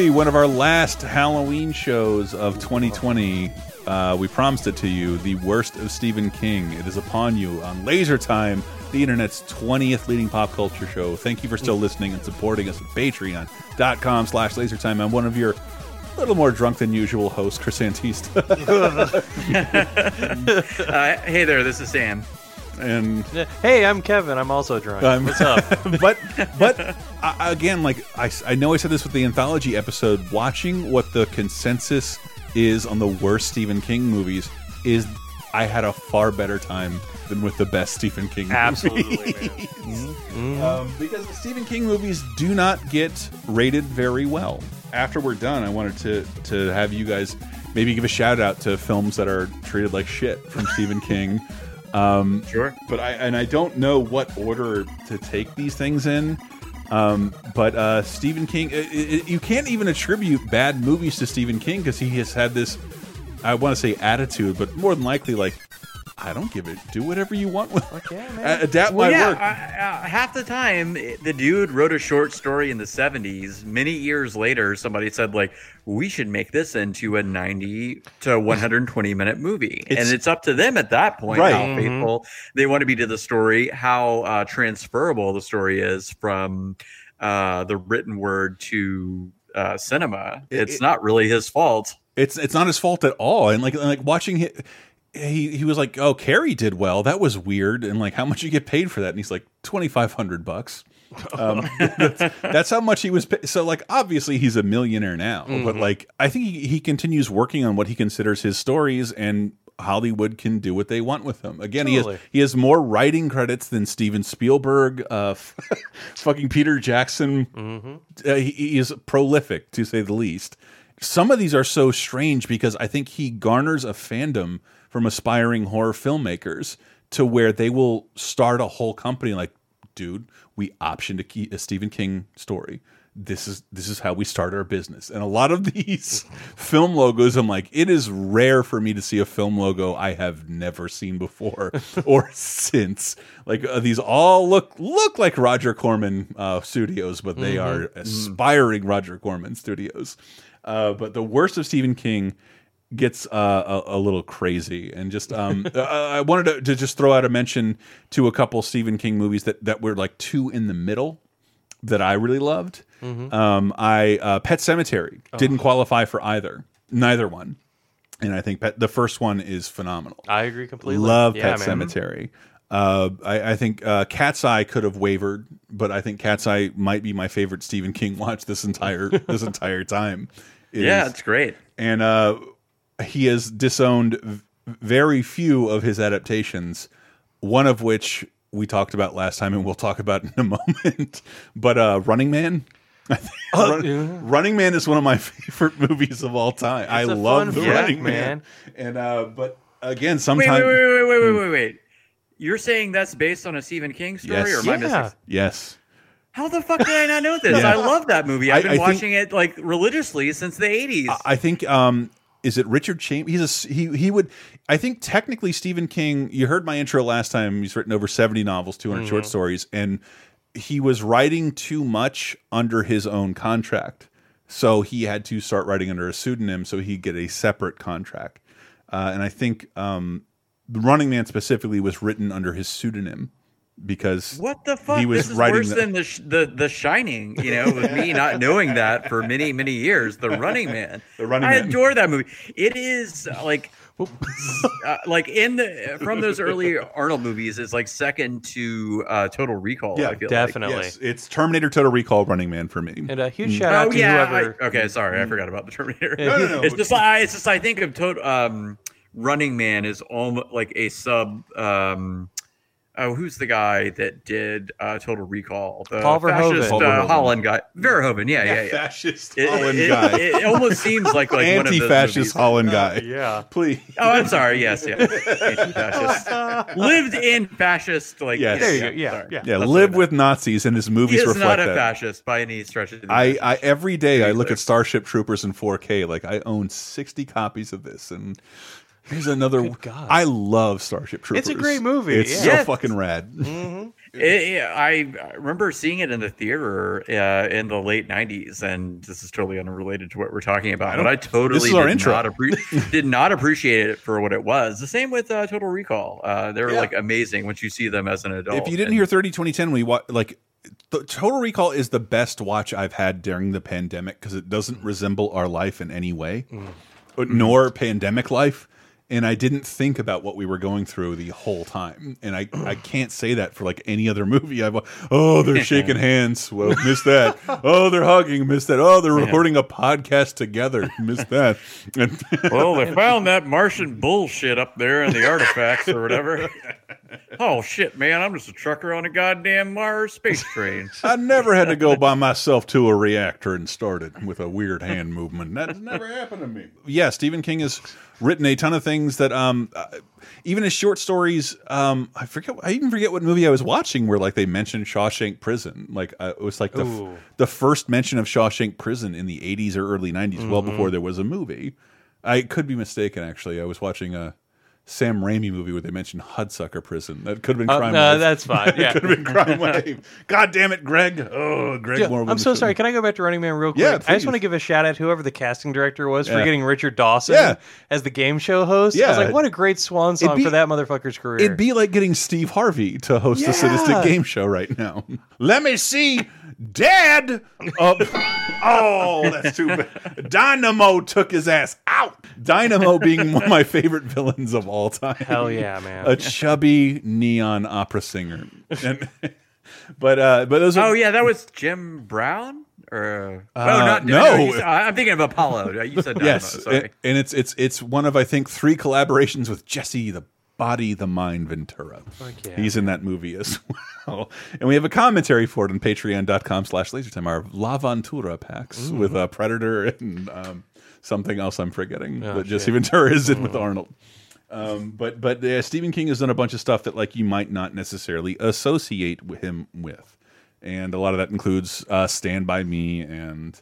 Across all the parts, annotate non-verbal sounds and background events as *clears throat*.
Spoopy, one of our last Halloween shows of 2020. Uh, we promised it to you, the worst of Stephen King. It is upon you on Laser Time, the internet's 20th leading pop culture show. Thank you for still listening and supporting us at patreon.com slash lasertime. I'm one of your little more drunk than usual hosts, Chris Antista. *laughs* uh, hey there, this is Sam. And Hey, I'm Kevin. I'm also drunk. Um, What's up? *laughs* but but uh, again, like I, I know I said this with the anthology episode. Watching what the consensus is on the worst Stephen King movies is I had a far better time than with the best Stephen King movies. Absolutely, man. *laughs* um, because the Stephen King movies do not get rated very well. After we're done, I wanted to to have you guys maybe give a shout out to films that are treated like shit from Stephen King. *laughs* Um, Sure. but I and I don't know what order to take these things in. Um, but uh, Stephen King, it, it, you can't even attribute bad movies to Stephen King because he has had this, I want to say attitude, but more than likely like, I don't give it. Do whatever you want with. yeah, *laughs* man. adapt Well, my yeah, work. uh, uh, half the time the dude wrote a short story in the 70s. Many years later, somebody said like, "We should make this into a 90 to *laughs* 120 minute movie," It's- and it's up to them at that point Right. how Mhm. faithful they want to be to the story, how uh, transferable the story is from uh, the written word to uh, cinema. It- it's it- not really his fault. It's it's not his fault at all. And like like watching him, he he was like, "Oh, Carrie did well. That was weird." And like, how much you get paid for that? And he's like, twenty five hundred bucks. Um, *laughs* *laughs* that's, that's how much he was. Pay so like, obviously, he's a millionaire now. But like, I think he, he continues working on what he considers his stories and. Hollywood can do what they want with him. Again, he has he has more writing credits than Steven Spielberg, uh, *laughs* fucking Peter Jackson, uh, he, he is prolific to say the least. Some of these are so strange because I think he garners a fandom from aspiring horror filmmakers to where they will start a whole company like, dude, we optioned a, key, a Stephen King story. This is this is how we start our business. And a lot of *laughs* these film logos, I'm like, it is rare for me to see a film logo I have never seen before *laughs* or since. Like uh, these all look look like Roger Corman uh, studios, but they are aspiring Roger Corman studios. Uh, but the worst of Stephen King gets uh, a, a little crazy, and just um, *laughs* I wanted to, to just throw out a mention to a couple Stephen King movies that that were like two in the middle that I really loved. Um, I uh, Pet Sematary didn't qualify for either, neither one, and I think Pet, the first one is phenomenal. I agree completely. Love yeah, Pet man. Sematary. Uh, I, I think uh, Cat's Eye could have wavered, but I think Cat's Eye might be my favorite Stephen King watch this entire *laughs* this entire time. It Yeah, is- it's great. and uh, he has disowned very few of his adaptations. One of which we talked about last time, and we'll talk about *laughs* in a moment. But uh, Running Man. *laughs* Run- yeah. Running Man is one of my *laughs* favorite movies of all time. I love the flick, Running Man. man. And uh, but again, Wait, sometimes wait, wait, wait, wait, wait, wait, wait. You're saying that's based on a Stephen King story, Yes. or am I missing? Yes, How the fuck did I not know this? Yeah. I love that movie. I've been I think- watching it like religiously since the 80s. I think um is it Richard Chambers? He's a he he would I think technically Stephen King. You heard my intro last time. He's written over seventy novels, two short stories, and he was writing too much under his own contract, so he had to start writing under a pseudonym so he'd get a separate contract. Uh, and I think um, the Running Man specifically was written under his pseudonym because what the fuck? he was this is writing worse the- than the, sh- the the Shining. You know, with me not knowing that for many many years. The Running Man. *laughs* The Running I Man. adore that movie. It is uh, like. uh, like in the from those early Arnold movies, it's like second to uh, Total Recall. Yeah, I feel definitely. yes, it's Terminator, Total Recall, Running Man for me. And a huge Mm. shout Like. out Oh to yeah. whoever. I- okay, sorry, I forgot about the Terminator. No, no, no. It's just like it's just I think of total um, Running Man is almost like a sub um, oh, who's the guy that did uh, Total Recall? The Paul Verhoeven. fascist Paul uh, Holland guy, Verhoeven. Yeah, yeah, yeah. Fascist It, Holland it- guy. it- it almost seems like like one of those Anti-fascist movies. Holland guy. Yeah. Please. Oh, I'm sorry. Yes, yeah. Anti-fascist. *laughs* Lived in fascist. Like Yes. There you go. Yeah, sorry. yeah. Yeah, That's live what with Nazis, and his He movies is reflect not a that. fascist by any stretch of the I. I every day I look at Starship Troopers in 4K. Like I own 60 copies of this, and here's another. God. I love Starship Troopers. It's a great movie, It's yeah. so Yes. fucking rad. *laughs* It- it- I I remember seeing it in the theater uh, in the late '90s, and this is totally unrelated to what we're talking about. but I totally did not, appre- *laughs* did not appreciate it for what it was. The same with uh, Total Recall; uh, they're Yeah. like amazing once you see them as an adult. if you didn't And- hear 30 2010 we wa like the Total Recall is the best watch I've had during the pandemic because it doesn't resemble our life in any way, uh, nor pandemic life. And I didn't think about what we were going through the whole time, and I I *clears throat* can't say that for like any other movie. I've oh they're shaking *laughs* hands, well missed that. Oh they're hugging, missed that. Oh they're recording a podcast together, missed that. And *laughs* well, they found that Martian bullshit up there in the artifacts or whatever. *laughs* Oh shit, man! I'm just a trucker on a goddamn Mars space train. *laughs* I never had to go by myself to a reactor and start it with a weird hand movement. That's never happened to me. Yeah, Stephen King has written a ton of things that, um, uh, even his short stories. Um, I forget. I even forget what movie I was watching where like they mentioned Shawshank Prison. Like uh, it was like the Ooh. the first mention of Shawshank Prison in the '80s or early '90s, well Mm-hmm. before there was a movie. I could be mistaken. Actually, I was watching a. Sam Raimi movie where they mentioned Hudsucker Prison. That could have been Uh, Crime no, Wave. that's fine. *laughs* Yeah. could have been Crime Wave. God damn it, Greg. Oh, Greg Yeah, Moore. I'm so sorry. Can I go back to Running Man real quick? Yeah, I just want to give a shout out to whoever the casting director was for getting Richard Dawson Yeah. as the game show host. Yeah. I was like, what a great swan song be- for that motherfucker's career. It'd be like getting Steve Harvey to host a Yeah. sadistic game show right now. Let me see, Dad. Oh, oh, that's too bad. Dynamo took his ass out. Dynamo being one of my favorite villains of all time. Hell yeah, man. A chubby neon opera singer. *laughs* And, but uh, but those are Oh yeah, that was Jim Brown. Or Uh, oh, not no. said- I- I'm thinking of Apollo. *laughs* You said yes, Sorry. and, and it's it's it's one of I think three collaborations with Jesse the Body, the Mind Ventura. yeah, He's in that movie as *laughs* well, and we have a commentary for it on Patreon.com/slash LaserTime. Our La Ventura packs with a Predator and um, something else I'm forgetting Oh, that Jesse shit. Ventura is in with Arnold. Um, but but uh, Stephen King has done a bunch of stuff that like you might not necessarily associate with him with, and a lot of that includes uh, Stand by Me and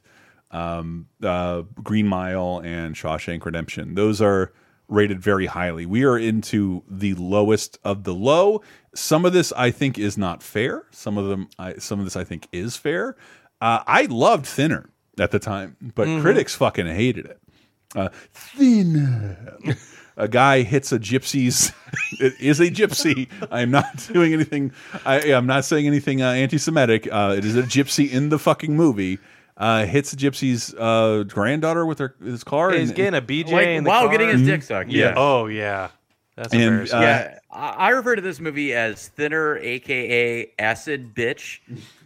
um, uh, Green Mile and Shawshank Redemption. Those are rated very highly. We are into the lowest of the low. Some of this I think is not fair. Some of them, I, some of this I think is fair. Uh, I loved Thinner at the time, but critics fucking hated it. Uh, thinner. A guy hits a gypsy's. *laughs* it is a gypsy. I'm not *laughs* doing anything. I, I'm not saying anything uh, anti-Semitic. Uh, it is a gypsy in the fucking movie. Uh, hits a gypsy's uh, granddaughter with her his car. He's and- getting a BJ like in the while car. getting his dick sucked. Yeah. Yeah. Oh yeah, that's And, embarrassing. uh, yeah, I I refer to this movie as Thinner, aka Acid Bitch.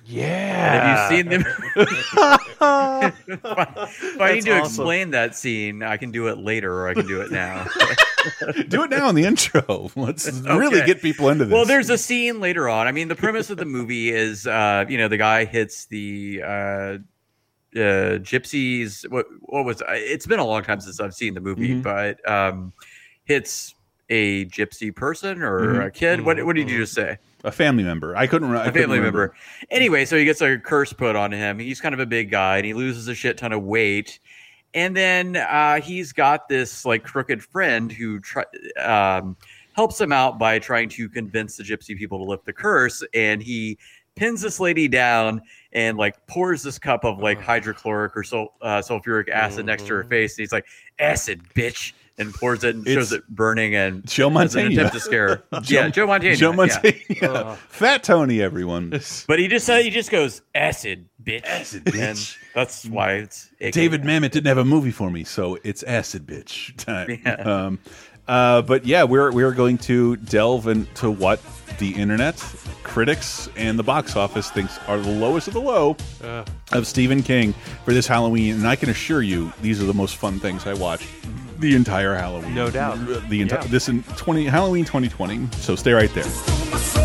Yeah. Have you seen them? if *laughs* I, if I need to awesome. explain that scene, I can do it later or I can do it now. *laughs* do it now in the intro. Let's really get people into this. well, there's a scene later on. I mean, the premise of the movie is, uh, you know, the guy hits the uh, uh, gypsies. What what was? It's been a long time since I've seen the movie, Mhm. but um, hits a gypsy person or Mhm. a kid. What what did you just say? A family member. I couldn't. I a couldn't family remember. member. Anyway, so he gets a curse put on him. He's kind of a big guy and he loses a shit ton of weight. And then uh, he's got this like crooked friend who try, um, helps him out by trying to convince the gypsy people to lift the curse. And he pins this lady down and like pours this cup of like hydrochloric or sul- uh, sulfuric acid next to her face. And he's like, "Acid, bitch," and pours it and shows it burning and Joe as an Montana. attempt to scare. her. *laughs* yeah, Joe Montana. Joe yeah. Montana. Uh. *laughs* Fat Tony, everyone. *laughs* But he just said he just goes acid, bitch. Acid, And bitch. that's why it's AKA. David Mamet didn't have a movie for me, so it's acid bitch time. Yeah. Um, uh, but yeah, we're we're going to delve into what the internet, critics, and the box office thinks are the lowest of the low Uh, of Stephen King for this Halloween. And I can assure you, these are the most fun things I watched the entire Halloween. No doubt. The entire Yeah. this in twenty Halloween 2020. So stay right there.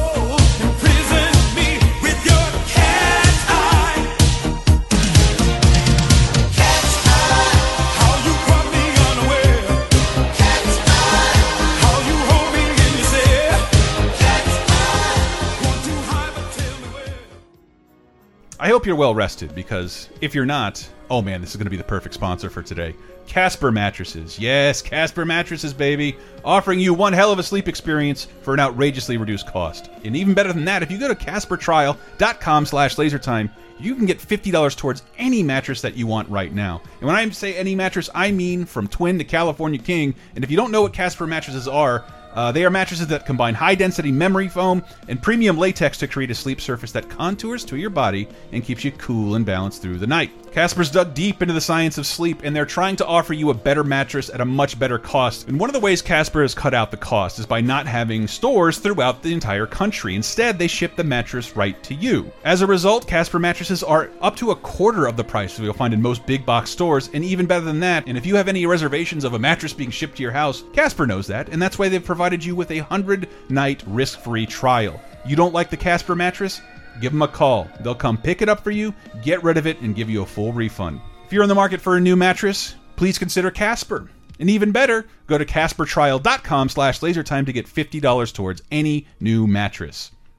You're well rested because if you're not, oh man, this is going to be the perfect sponsor for today. Casper mattresses. Yes, Casper mattresses, baby. Offering you one hell of a sleep experience for an outrageously reduced cost. And even better than that, if you go to CasperTrial.com slash lasertime, you can get $50 towards any mattress that you want right now. And when I say any mattress, I mean from Twin to California King. And if you don't know what Casper mattresses are, uh, they are mattresses that combine high density memory foam and premium latex to create a sleep surface that contours to your body and keeps you cool and balanced through the night. Casper's dug deep into the science of sleep and they're trying to offer you a better mattress at a much better cost. And one of the ways Casper has cut out the cost is by not having stores throughout the entire country. Instead, they ship the mattress right to you. As a result, Casper mattresses are up to a quarter of the price you'll find in most big box stores, and even better than that. And if you have any reservations of a mattress being shipped to your house, Casper knows that, and that's why they've provided you with a 100 night risk free trial. You don't like the Casper mattress? Give them a call. They'll come pick it up for you, get rid of it, and give you a full refund. If you're in the market for a new mattress, please consider Casper. And even better, go to CasperTrial.com slash lasertime to get $50 towards any new mattress.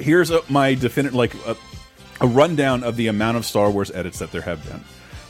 Here's a, my definite like a, a rundown of the amount of Star Wars edits that there have been.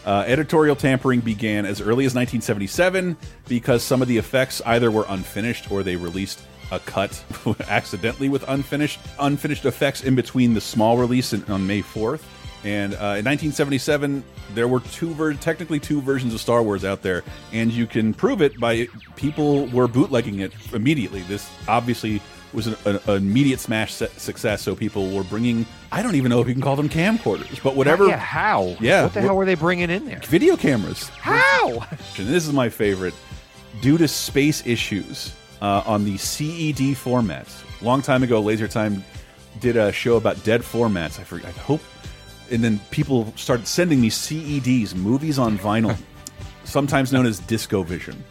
Uh, editorial tampering began as early as 1977 because some of the effects either were unfinished or they released a cut *laughs* accidentally with unfinished unfinished effects in between the small release in, on May 4th. And uh, in 1977, there were two ver technically two versions of Star Wars out there, and you can prove it by people were bootlegging it immediately. This obviously was an, an, an immediate smash success. So people were bringing I don't even know if you can call them camcorders, but whatever Yeah, how? Yeah, What the hell were they bringing in there? video cameras. How? And this is my favorite. Due to space issues uh, on the CED formats, long time ago, Laser Time did a show about dead formats. I forget. I hope. And then people started sending me CEDs, movies on vinyl, *laughs* sometimes known as Disco Vision.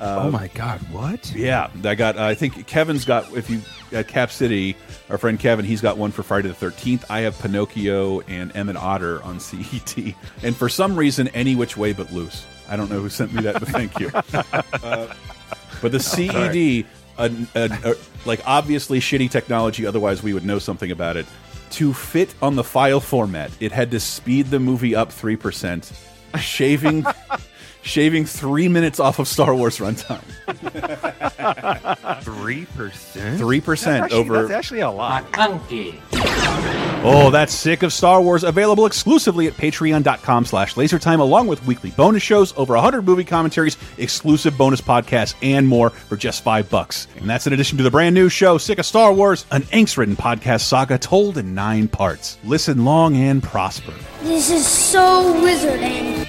Oh my God! What? Yeah, I got. Uh, I think Kevin's got. If you at Cap City, our friend Kevin, he's got one for Friday the Thirteenth. I have Pinocchio and Emmet Otter on *laughs* CED, and for some reason, any which way but loose. I don't know who sent me that, but thank you. *laughs* Uh, but the CED, a, a, a- like obviously shitty technology. Otherwise, we would know something about it. To fit on the file format, it had to speed the movie up three percent, shaving. *laughs* Shaving three minutes off of Star Wars runtime. Three percent. Three percent Actually, over. That's actually a lot. McClunky. Oh, that's sick of Star Wars. Available exclusively at patreon.com slash lasertime, along with weekly bonus shows, over 100 movie commentaries, exclusive bonus podcasts, and more for just five bucks. And that's in addition to the brand new show, Sick of Star Wars, an angst-ridden podcast saga told in nine parts. Listen long and prosper. This is so wizarding.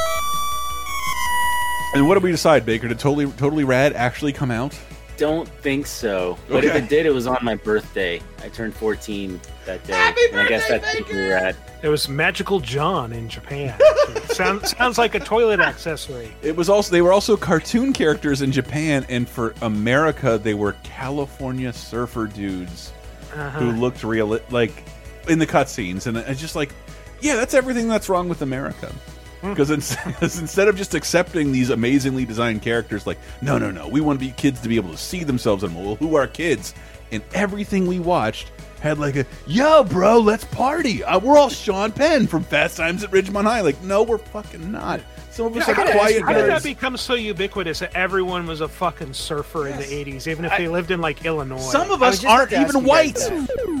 And what did we decide, Baker? Did Totally Totally Rad actually come out? Don't think so. But if it did, it was on my birthday. I turned 14 that day. Happy and I guess birthday, that's pretty rad. It was Magical John in Japan. *laughs* sounds sounds like a toilet accessory. It was also they were also cartoon characters in Japan, and for America they were California surfer dudes uh-huh. who looked real like in the cutscenes, and it's just like, yeah, that's everything that's wrong with America. Because *laughs* instead of just accepting these amazingly designed characters, like, no, no, no, we want to be kids to be able to see themselves in them. Well, who are kids? And everything we watched had like a, yo, bro, let's party. Uh, we're all Sean Penn from Fast Times at Ridgemont High. Like, no, we're fucking not. Some of us How are did, quiet how did that become so ubiquitous that everyone was a fucking surfer in the 80s, even if they lived in like Illinois? Some of us aren't even ask you white.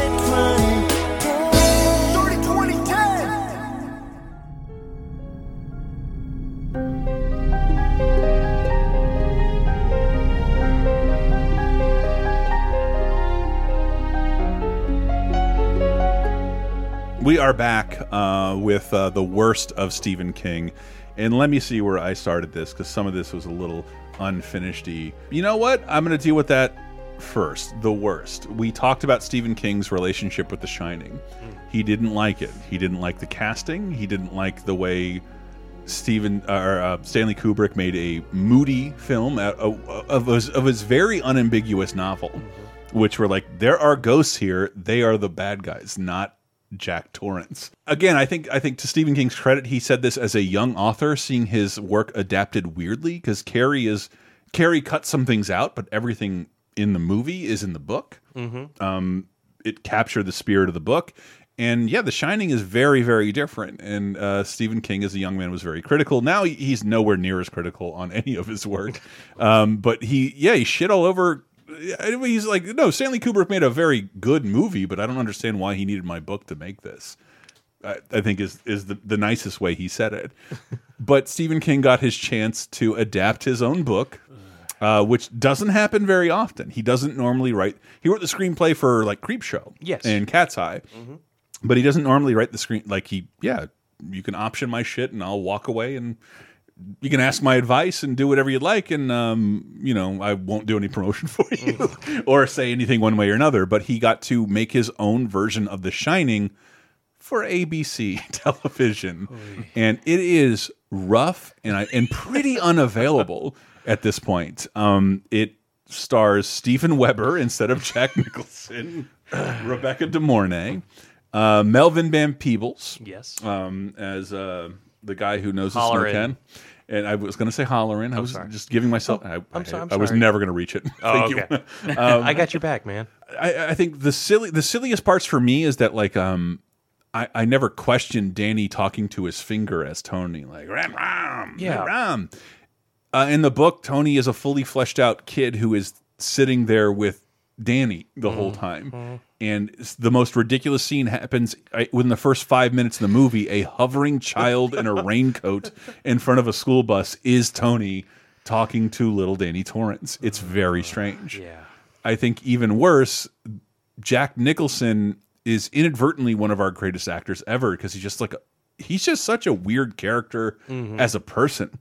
We are back uh, with uh, the worst of Stephen King. And let me see where I started this because some of this was a little unfinished -y. You know what? I'm going to deal with that first. The worst. We talked about Stephen King's relationship with The Shining. He didn't like it. He didn't like the casting. He didn't like the way Stephen or uh, Stanley Kubrick made a moody film out of, of, his, of his very unambiguous novel, which were like, there are ghosts here. They are the bad guys, not Jack Torrance. Again, I think I think to Stephen King's credit, he said this as a young author, seeing his work adapted weirdly because Carrie is Carrie cut some things out, but everything in the movie is in the book. Um, it captured the spirit of the book. And yeah, The Shining is very, very different. And uh, Stephen King, as a young man, was very critical. Now he's nowhere near as critical on *laughs* any of his work. Um, but he, yeah, he shit all over. He's like, no, Stanley Kubrick made a very good movie, but I don't understand why he needed my book to make this. I, I think is is the, the nicest way he said it. *laughs* but Stephen King got his chance to adapt his own book, uh, which doesn't happen very often. He doesn't normally write. He wrote the screenplay for like Creep Show, Yes. and Cat's Eye, but he doesn't normally write the screen. Like he, yeah, you can option my shit, and I'll walk away and. You can ask my advice and do whatever you'd like, and um, you know I won't do any promotion *laughs* for you or say anything one way or another. But he got to make his own version of The Shining for ABC *laughs* television, and it is rough and I, and pretty *laughs* unavailable at this point. Um, it stars Steven Weber instead of Jack Nicholson, Rebecca De Mornay, uh, Melvin Van Peebles Yes. um, as uh, the guy who knows the Hallorann. Snowcan. And I was going to say hollering. I was sorry. just giving myself. I, I'm I- so- I'm I was never going to reach it. *laughs* Oh, okay. *laughs* *laughs* you. Um, I got your back, man. I, I think the silly, the silliest parts for me is that like um, I, I never questioned Danny talking to his finger as Tony, like ram ram, Yeah. ram. Uh, in the book, Tony is a fully fleshed out kid who is sitting there with Danny the mm-hmm. whole time. Mm-hmm. And the most ridiculous scene happens within the first five minutes of the movie. A hovering child in a *laughs* raincoat in front of a school bus is Tony talking to little Danny Torrance. It's mm-hmm. very strange. Yeah. I think even worse, Jack Nicholson is inadvertently one of our greatest actors ever because he's just like a, he's just such a weird character as a person.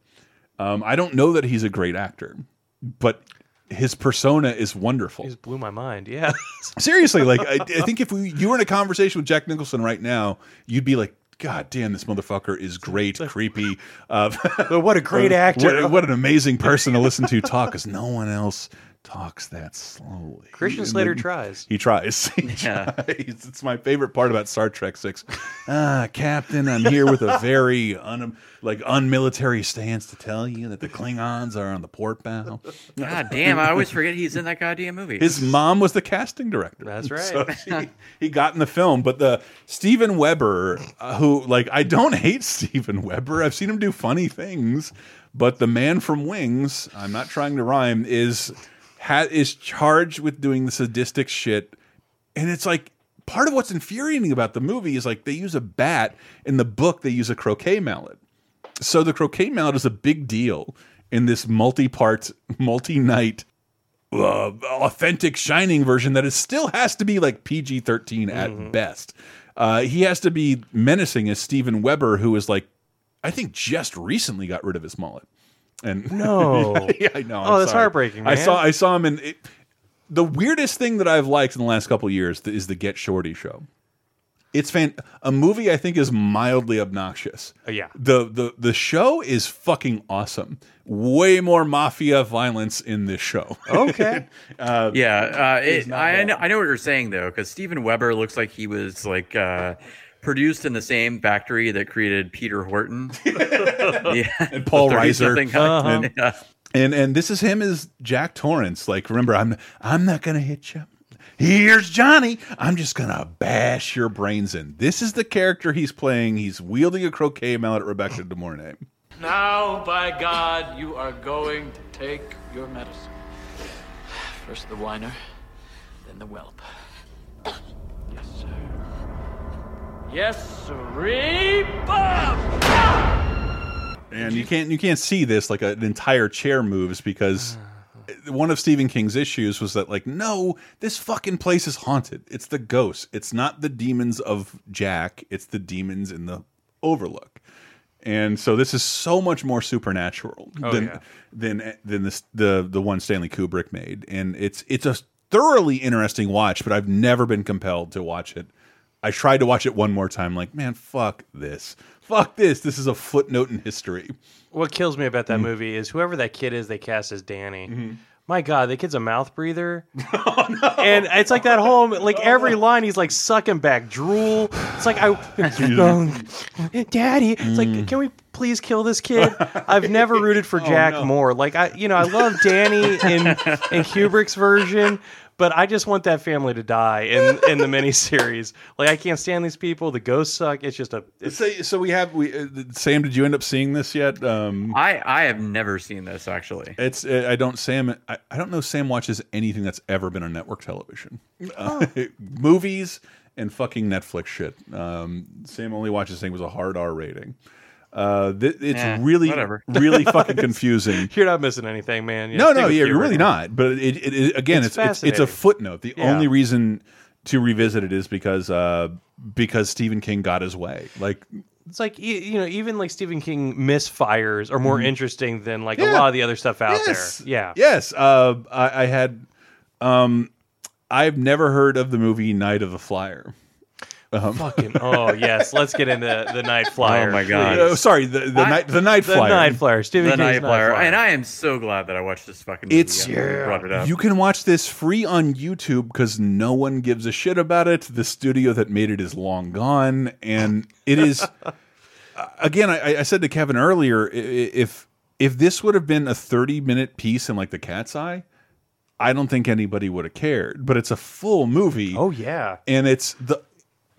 Um, I don't know that he's a great actor, but his persona is wonderful. Just blew my mind. Yeah. *laughs* Seriously, like I, I think if we, you were in a conversation with Jack Nicholson right now, you'd be like, "God damn, this motherfucker is great, *laughs* creepy." Uh, what a great *laughs* actor. What, what an amazing person to listen to talk, because no one else talks that slowly. Christian Slater then- tries. He tries. *laughs* He Yeah. tries. It's my favorite part about Star Trek Six. *laughs* Ah, Captain, I'm here with a very un, like unmilitary stance to tell you that the Klingons are on the port bow. God damn, I always forget he's in that goddamn movie. His mom was the casting director. That's right. So *laughs* he, he got in the film, but the Steven Weber, uh, who like I don't hate Steven Weber. I've seen him do funny things, but the man from Wings, I'm not trying to rhyme, is ha, is charged with doing the sadistic shit, and it's like part of what's infuriating about the movie is like they use a bat in the book. They use a croquet mallet. So the croquet mallet is a big deal in this multi-part, multi-night uh, authentic Shining version that it still has to be like PG 13 at best. Uh, he has to be menacing as Steven Weber, who is like, I think just recently got rid of his mullet. And *laughs* No. yeah, I know. Oh, I'm that's sorry. heartbreaking, I saw I saw him in it, the weirdest thing that I've liked in the last couple of years is the Get Shorty show. It's fan a movie I think is mildly obnoxious. Uh, yeah. The the the show is fucking awesome. Way more mafia violence in this show. Okay. *laughs* yeah, uh, it, not I, know, I know what you're saying though, because Steven Weber looks like he was like uh, produced in the same factory that created Peter Horton. *laughs* yeah, And Paul *laughs* Reiser. Uh-huh. Yeah. and and this is him as Jack Torrance. Like, remember, I'm I'm not gonna hit you. Here's Johnny. I'm just gonna bash your brains in. This is the character he's playing. He's wielding a croquet mallet at Rebecca De Mornay. Now, by God, you are going to take your medicine. First the whiner, then the whelp. Yes, sir. Yes, sirree, Bob! And you can't you can't see this like an entire chair moves because one of Stephen King's issues was that like no this fucking place is haunted. It's the ghosts. It's not the demons of Jack. It's the demons in the Overlook. And so this is so much more supernatural Oh, than yeah. than than this the the one Stanley Kubrick made. And it's it's a thoroughly interesting watch, but I've never been compelled to watch it. I tried to watch it one more time, like, man, fuck this. Fuck this. This is a footnote in history. What kills me about that Mm-hmm. movie is whoever that kid is they cast as Danny. My God, that kid's a mouth breather, *laughs* Oh, and it's like that whole like every line he's like sucking back drool. It's like I, *laughs* *laughs* Daddy. It's like, can we please kill this kid? I've never rooted for Jack Oh, no. more. Like I, you know, I love Danny in in Kubrick's version, but I just want that family to die in in the miniseries. *laughs* Like I can't stand these people. The ghosts suck. It's just a. It's, So, so we have we uh, Sam. Did you end up seeing this yet? Um, I I have never seen this actually. it's uh, I don't Sam. I, I don't know Sam watches anything that's ever been on network television, uh, *laughs* movies and fucking Netflix shit. Um, Sam only watches thing was a hard R rating. Uh, th it's Eh, really whatever. *laughs* really fucking confusing. *laughs* you're not missing anything, man. Yeah, no, no, yeah, you're really not. But it, it, it again, It's it's it's, it's a footnote. The Yeah. only reason to revisit it is because uh, because Stephen King got his way. Like It's like you know, even like Stephen King misfires are more interesting than like a Mm-hmm. Lot of the other stuff out yes, there. Yeah, yes. Uh, I, I had, um, I've never heard of the movie Night of the Flyer. Fucking. Oh yes, let's get into the Night Flyer. *laughs* Oh, my God. please. Oh, sorry, the the I- night the night the flyer. Night Flyer. Stephen The King's Night Flyer, and I am so glad that I watched this fucking movie. It's- after you brought it up. You can watch this free on YouTube because no one gives a shit about it. The studio that made it is long gone, and it is. *laughs* uh, again, I, I said to Kevin earlier, i- i- if if this would have been a thirty minute piece in like the Cat's Eye, I don't think anybody would have cared. But it's a full movie. Oh yeah. and it's the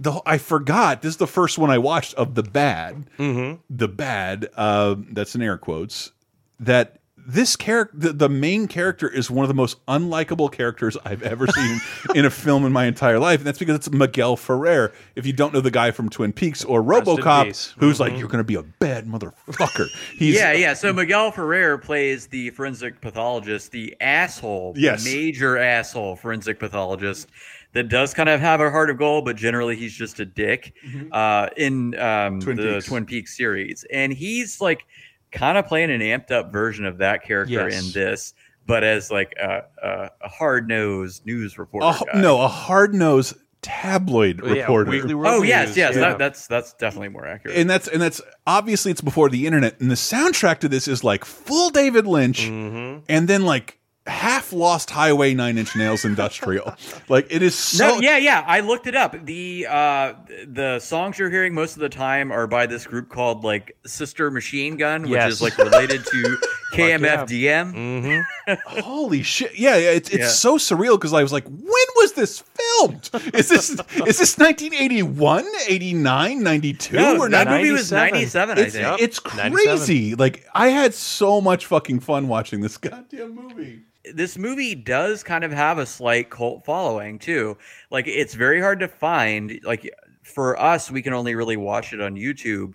the I forgot this is the first one I watched of the bad, the bad. Uh, that's in air quotes. That this character, the, the main character, is one of the most unlikable characters I've ever *laughs* seen in a film in my entire life, and that's because it's Miguel Ferrer. If you don't know the guy from Twin Peaks or Rest RoboCop, who's like, "You're going to be a bad motherfucker." He's yeah, yeah. So Miguel Ferrer plays the forensic pathologist, the asshole, Yes. major asshole forensic pathologist that does kind of have a heart of gold, but generally he's just a dick uh, in um, Twin the Peaks. Twin Peaks series, and he's like kind of playing an amped up version of that character Yes. in this, but as like a, a, a hard nosed news reporter. a, guy. no a hard nosed tabloid Yeah, reporter. Weekly World Oh yes, yes. yeah. That, that's that's definitely more accurate. and that's and that's obviously it's before the internet and the soundtrack to this is like full david lynch Mm-hmm. and then like half lost highway nine inch nails industrial like it is so no, yeah, yeah. I looked it up. The uh, the songs you're hearing most of the time are by this group called like Sister Machine Gun, which Yes. is like related to *laughs* yeah. KMFDM. Mhm. *laughs* holy shit yeah, yeah it's, it's Yeah. so surreal because i was like when was this filmed is this is this 1981 89 92 No, or that not movie was 97. 97, I it's, think. it's 97. crazy like i had so much fucking fun watching this goddamn movie this movie does kind of have a slight cult following too. Like it's very hard to find. Like for us, we can only really watch it on YouTube.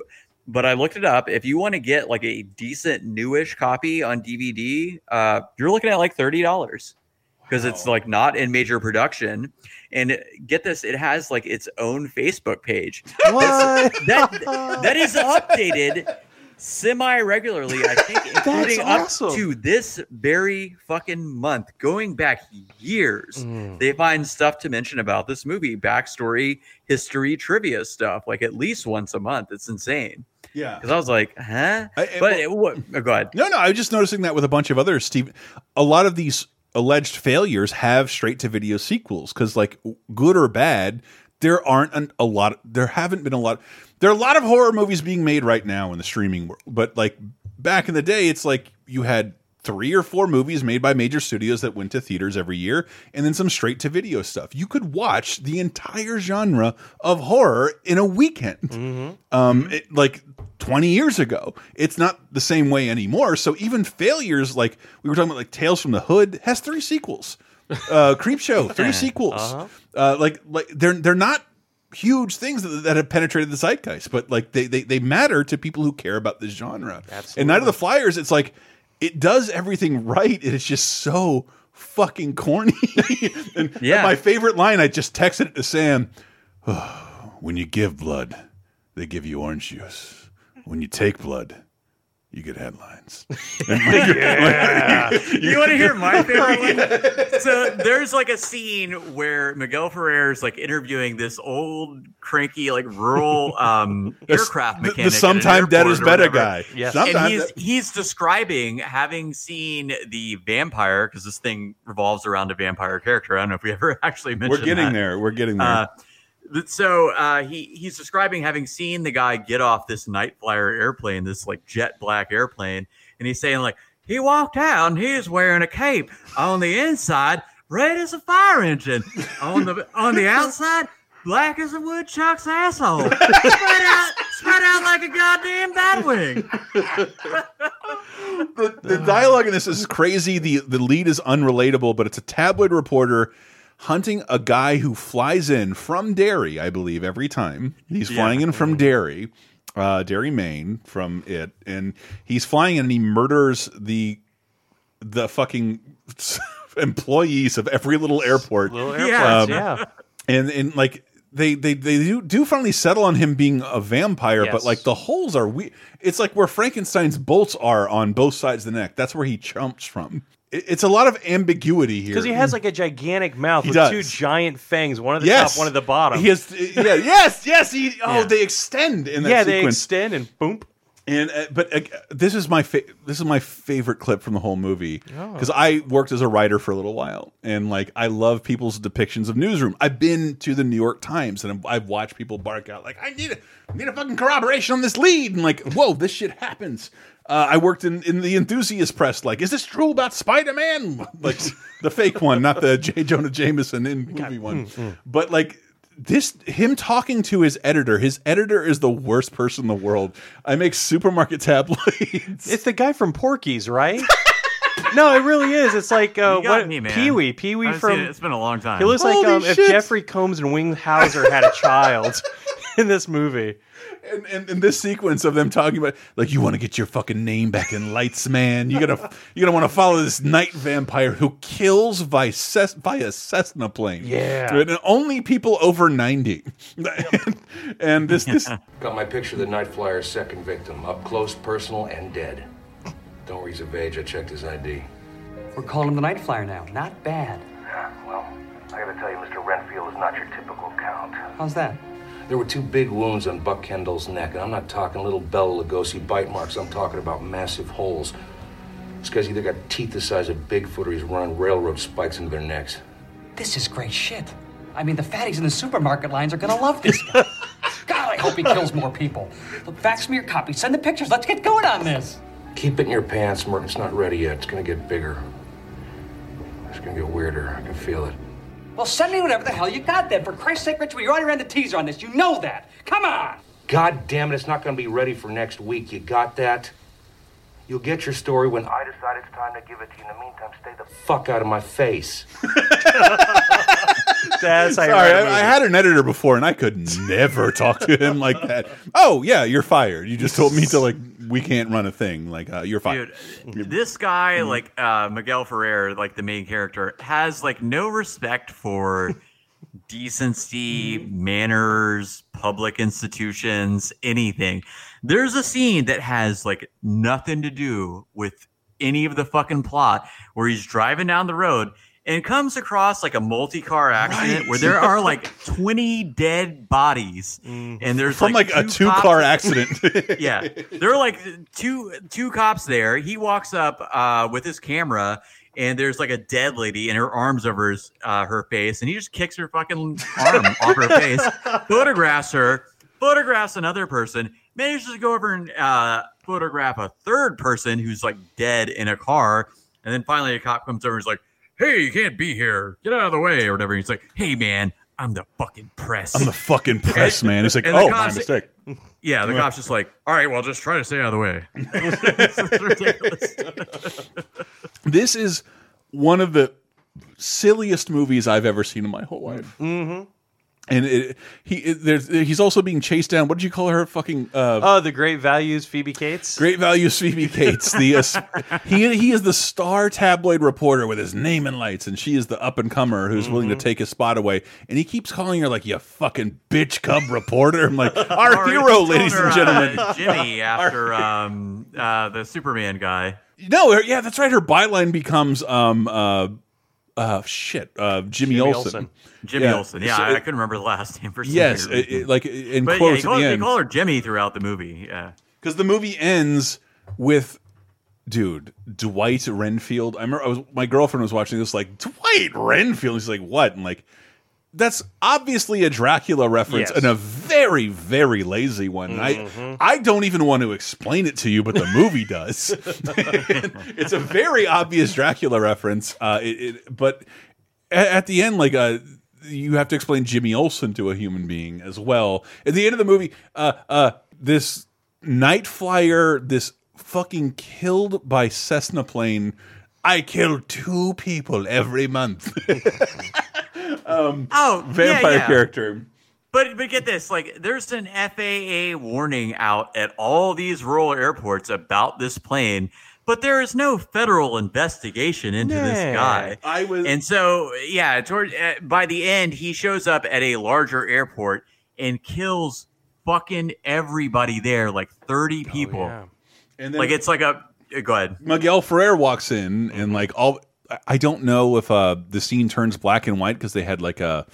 But I looked it up. If you want to get like a decent newish copy on DVD, uh, you're looking at like thirty dollars because it's like not in major production. And get this, it has like its own Facebook page. What? That that is updated semi regularly, I think, *laughs* including awesome. up to this very fucking month, going back years. Mm. They find stuff to mention about this movie, backstory, history, trivia stuff, like at least once a month. It's insane. yeah Because I was like, huh? I- but it, what? Oh, go ahead. No, no, I was just noticing that with a bunch of other Steve. A lot of these alleged failures have straight to video sequels because, like, good or bad, there aren't an, a lot. There haven't been a lot. There are a lot of horror movies being made right now in the streaming world, but like back in the day, it's like you had three or four movies made by major studios that went to theaters every year, and then some straight to video stuff. You could watch the entire genre of horror in a weekend. Um, it- like 20 years ago. It's not the same way anymore. So even failures like we were talking about, like Tales from the Hood, has three sequels. Uh, Creep Show, three *laughs* sequels. uh like like they're they're not huge things that, that have penetrated the zeitgeist, but like they, they they matter to people who care about this genre. And Night of the Flyers, it's like it does everything right. It is just so fucking corny. *laughs* and Yeah. my favorite line, I just texted it to Sam. *sighs* when you give blood, they give you orange juice. When you take blood, you get headlines. *laughs* *laughs* *laughs* You want to hear my favorite one? So there's like a scene where Miguel Ferrer is like interviewing this old, cranky, like rural um, aircraft mechanic. the at an sometime dead is better guy. Yes. Sometime and he's that- he's describing having seen the vampire because this thing revolves around a vampire character. I don't know if we ever actually mentioned. we're getting that. there. We're getting there. Uh, th- so uh, he he's describing having seen the guy get off this night flyer airplane, this like jet black airplane, and he's saying like he walked out and he was wearing a cape on the inside, red as a fire engine, on the on the outside. Black as a woodchuck's asshole, spread out, spread out like a goddamn batwing. *laughs* the, the dialogue in this is crazy. The the lead is unrelatable, but it's a tabloid reporter hunting a guy who flies in from Derry, I believe, every time. He's flying in from Derry, uh, Derry, Maine, from it, and he's flying in and he murders the the fucking *laughs* employees of every little airport. Little Yeah. Um, yeah. and and like they they they do, do finally settle on him being a vampire, but like the holes are we. It's like where Frankenstein's bolts are on both sides of the neck. That's where he jumps from. It, it's a lot of ambiguity here Because he has like a gigantic mouth He with does. two giant fangs, one at the yes, top, one at the bottom. He has yeah yes yes he oh Yeah. they extend in that yeah, they extend and boom. And uh, but uh, this is my fa this is my favorite clip from the whole movie Oh. because I worked as a writer for a little while and like I love people's depictions of newsroom. I've been to the New York Times and I've watched people bark out like I need a I need a fucking corroboration on this lead and like whoa this shit happens. Uh, I worked in in the enthusiast press. Like, is this true about Spider Man? *laughs* Like the fake one, not the J. Jonah Jameson in movie one. But like this him talking to his editor his editor is the worst person in the world i make supermarket *laughs* tabloids It's the guy from Porky's, right? *laughs* no, it really is. It's like uh, what me, man. Pee Wee. Pee Wee from. it. It's been a long time. He looks like um, if. Jeffrey Combs and Wings Hauser had a child *laughs* *laughs* in this movie. and, and, and this sequence of them talking about like you want to get your fucking name back in lights man you gotta you gotta want to follow this night vampire who kills by, Ces via cessna plane Yeah. and only people over 90 and, *laughs* and this this *laughs* Got my picture of the night flyer's second victim, up close, personal, and dead. Don't worry, he's of age. I checked his ID. We're calling him the Night Flyer now. Not bad. Ah, well, I gotta tell you, Mr. Renfield is not your typical count. How's that? There were two big wounds on Buck Kendall's neck, and I'm not talking little Bela Lugosi bite marks. I'm talking about massive holes. This guy's either got teeth the size of Bigfoot or he's running railroad spikes into their necks. This is great shit. I mean, the fatties in the supermarket lines are gonna love this guy. *laughs* God, I hope he kills more people. Look, fax me your copy. Send the pictures. Let's get going on this. Keep it in your pants, Merton. It's not ready yet. It's gonna get bigger. It's gonna get weirder. I can feel it. Well, send me whatever the hell you got then. For Christ's sake, Rich, we already ran the teaser on this. You know that. Come on. God damn it, it's not gonna be ready for next week. You got that? You'll get your story when I decide it's time to give it to you. In the meantime, stay the fuck out of my face. *laughs* *laughs* That's how you Sorry, write a I, I movie. had an editor before, and I could never talk to him like that. Oh yeah, you're fired. You just told me to like we can't run a thing. Like uh, you're fired. Dude, this guy, like uh, Miguel Ferrer, like the main character, has like no respect for *laughs* decency, manners, public institutions, anything. There's a scene that has like nothing to do with any of the fucking plot where he's driving down the road and comes across like a multi-car accident Right. where there are like *laughs* 20 dead bodies and there's From like, a two two cops- car accident. *laughs* yeah, there are like two two cops there. He walks up uh, with his camera, and there's like a dead lady, and her arms over his, uh, her face, and he just kicks her fucking arm *laughs* off her face, photographs her, photographs another person, manages to go over and uh, photograph a third person who's like dead in a car, and then finally a cop comes over and is like, "Hey, you can't be here. Get out of the way," or whatever. And he's like, "Hey, man, I'm the fucking press." I'm the fucking press man. He's like, oh, my mistake. Yeah, the cop's just like, "All right, well, just try to stay out of the way." *laughs* *laughs* This is one of the silliest movies I've ever seen in my whole life. Mm-hmm. And it, he it, there's he's also being chased down. What did you call her? Fucking uh, Oh, the great values, Phoebe Cates. Great values, Phoebe Cates. The uh, *laughs* he he is the star tabloid reporter with his name in lights, and she is the up and comer who's willing Mm-hmm. to take his spot away. And he keeps calling her like you fucking bitch cub reporter. I'm like *laughs* our hero, ladies and gentlemen. uh, *laughs* Jimmy after um, uh, the Superman guy. No, yeah, that's right. Her byline becomes um uh uh shit uh Jimmy, Jimmy Olsen. Olsen. Jimmy Yeah. Olsen. Yeah, So I, couldn't remember the last name for some Yes, it, reason. it- like in but yeah, quotes they call, they call her Jimmy throughout the movie. Yeah. because the movie ends with dude dwight renfield i remember I was, my girlfriend was watching this like dwight renfield he's like what and like that's obviously a dracula reference Yes. and a very very lazy one And i i don't even want to explain it to you but the movie *laughs* does *laughs* it's a very obvious dracula reference uh it, it but at, at the end like uh you have to explain Jimmy Olsen to a human being as well. At the end of the movie, uh, uh, this night flyer, this fucking killed by Cessna plane. I kill two people every month. *laughs* um, Oh, vampire yeah, yeah. character. But but get this, like there's an FAA warning out at all these rural airports about this plane, but there is no federal investigation into this guy. I was And so yeah, toward uh, by the end he shows up at a larger airport and kills fucking everybody there, like 30 people. yeah. and then Like it's like a go ahead. Miguel Ferrer walks in and like all. I- I don't know if uh, the scene turns black and white because they had like a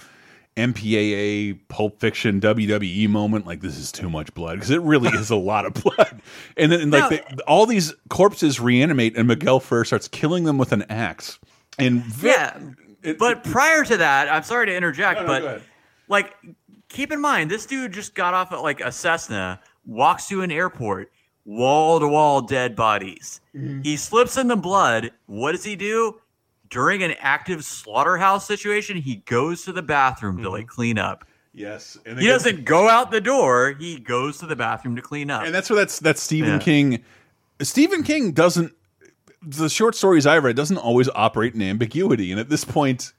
MPAA Pulp Fiction WWE moment. Like this is too much blood because it really is a lot of *laughs* blood. And then and, like No. they, all these corpses reanimate and Miguel Ferrer starts killing them with an axe. And Yeah. it- But prior to that, I'm sorry to interject, No, no, but like keep in mind this dude just got off at like a Cessna, walks to an airport, wall to wall dead bodies. Mm-hmm. He slips in the blood. What does he do? During an active slaughterhouse situation, he goes to the bathroom to Mm-hmm. like clean up. yes, and He doesn't go out the door, he goes to the bathroom to clean up. and that's where that's that's Stephen Yeah. King. Stephen King doesn't. The short stories I read doesn't always operate in ambiguity, and at this point,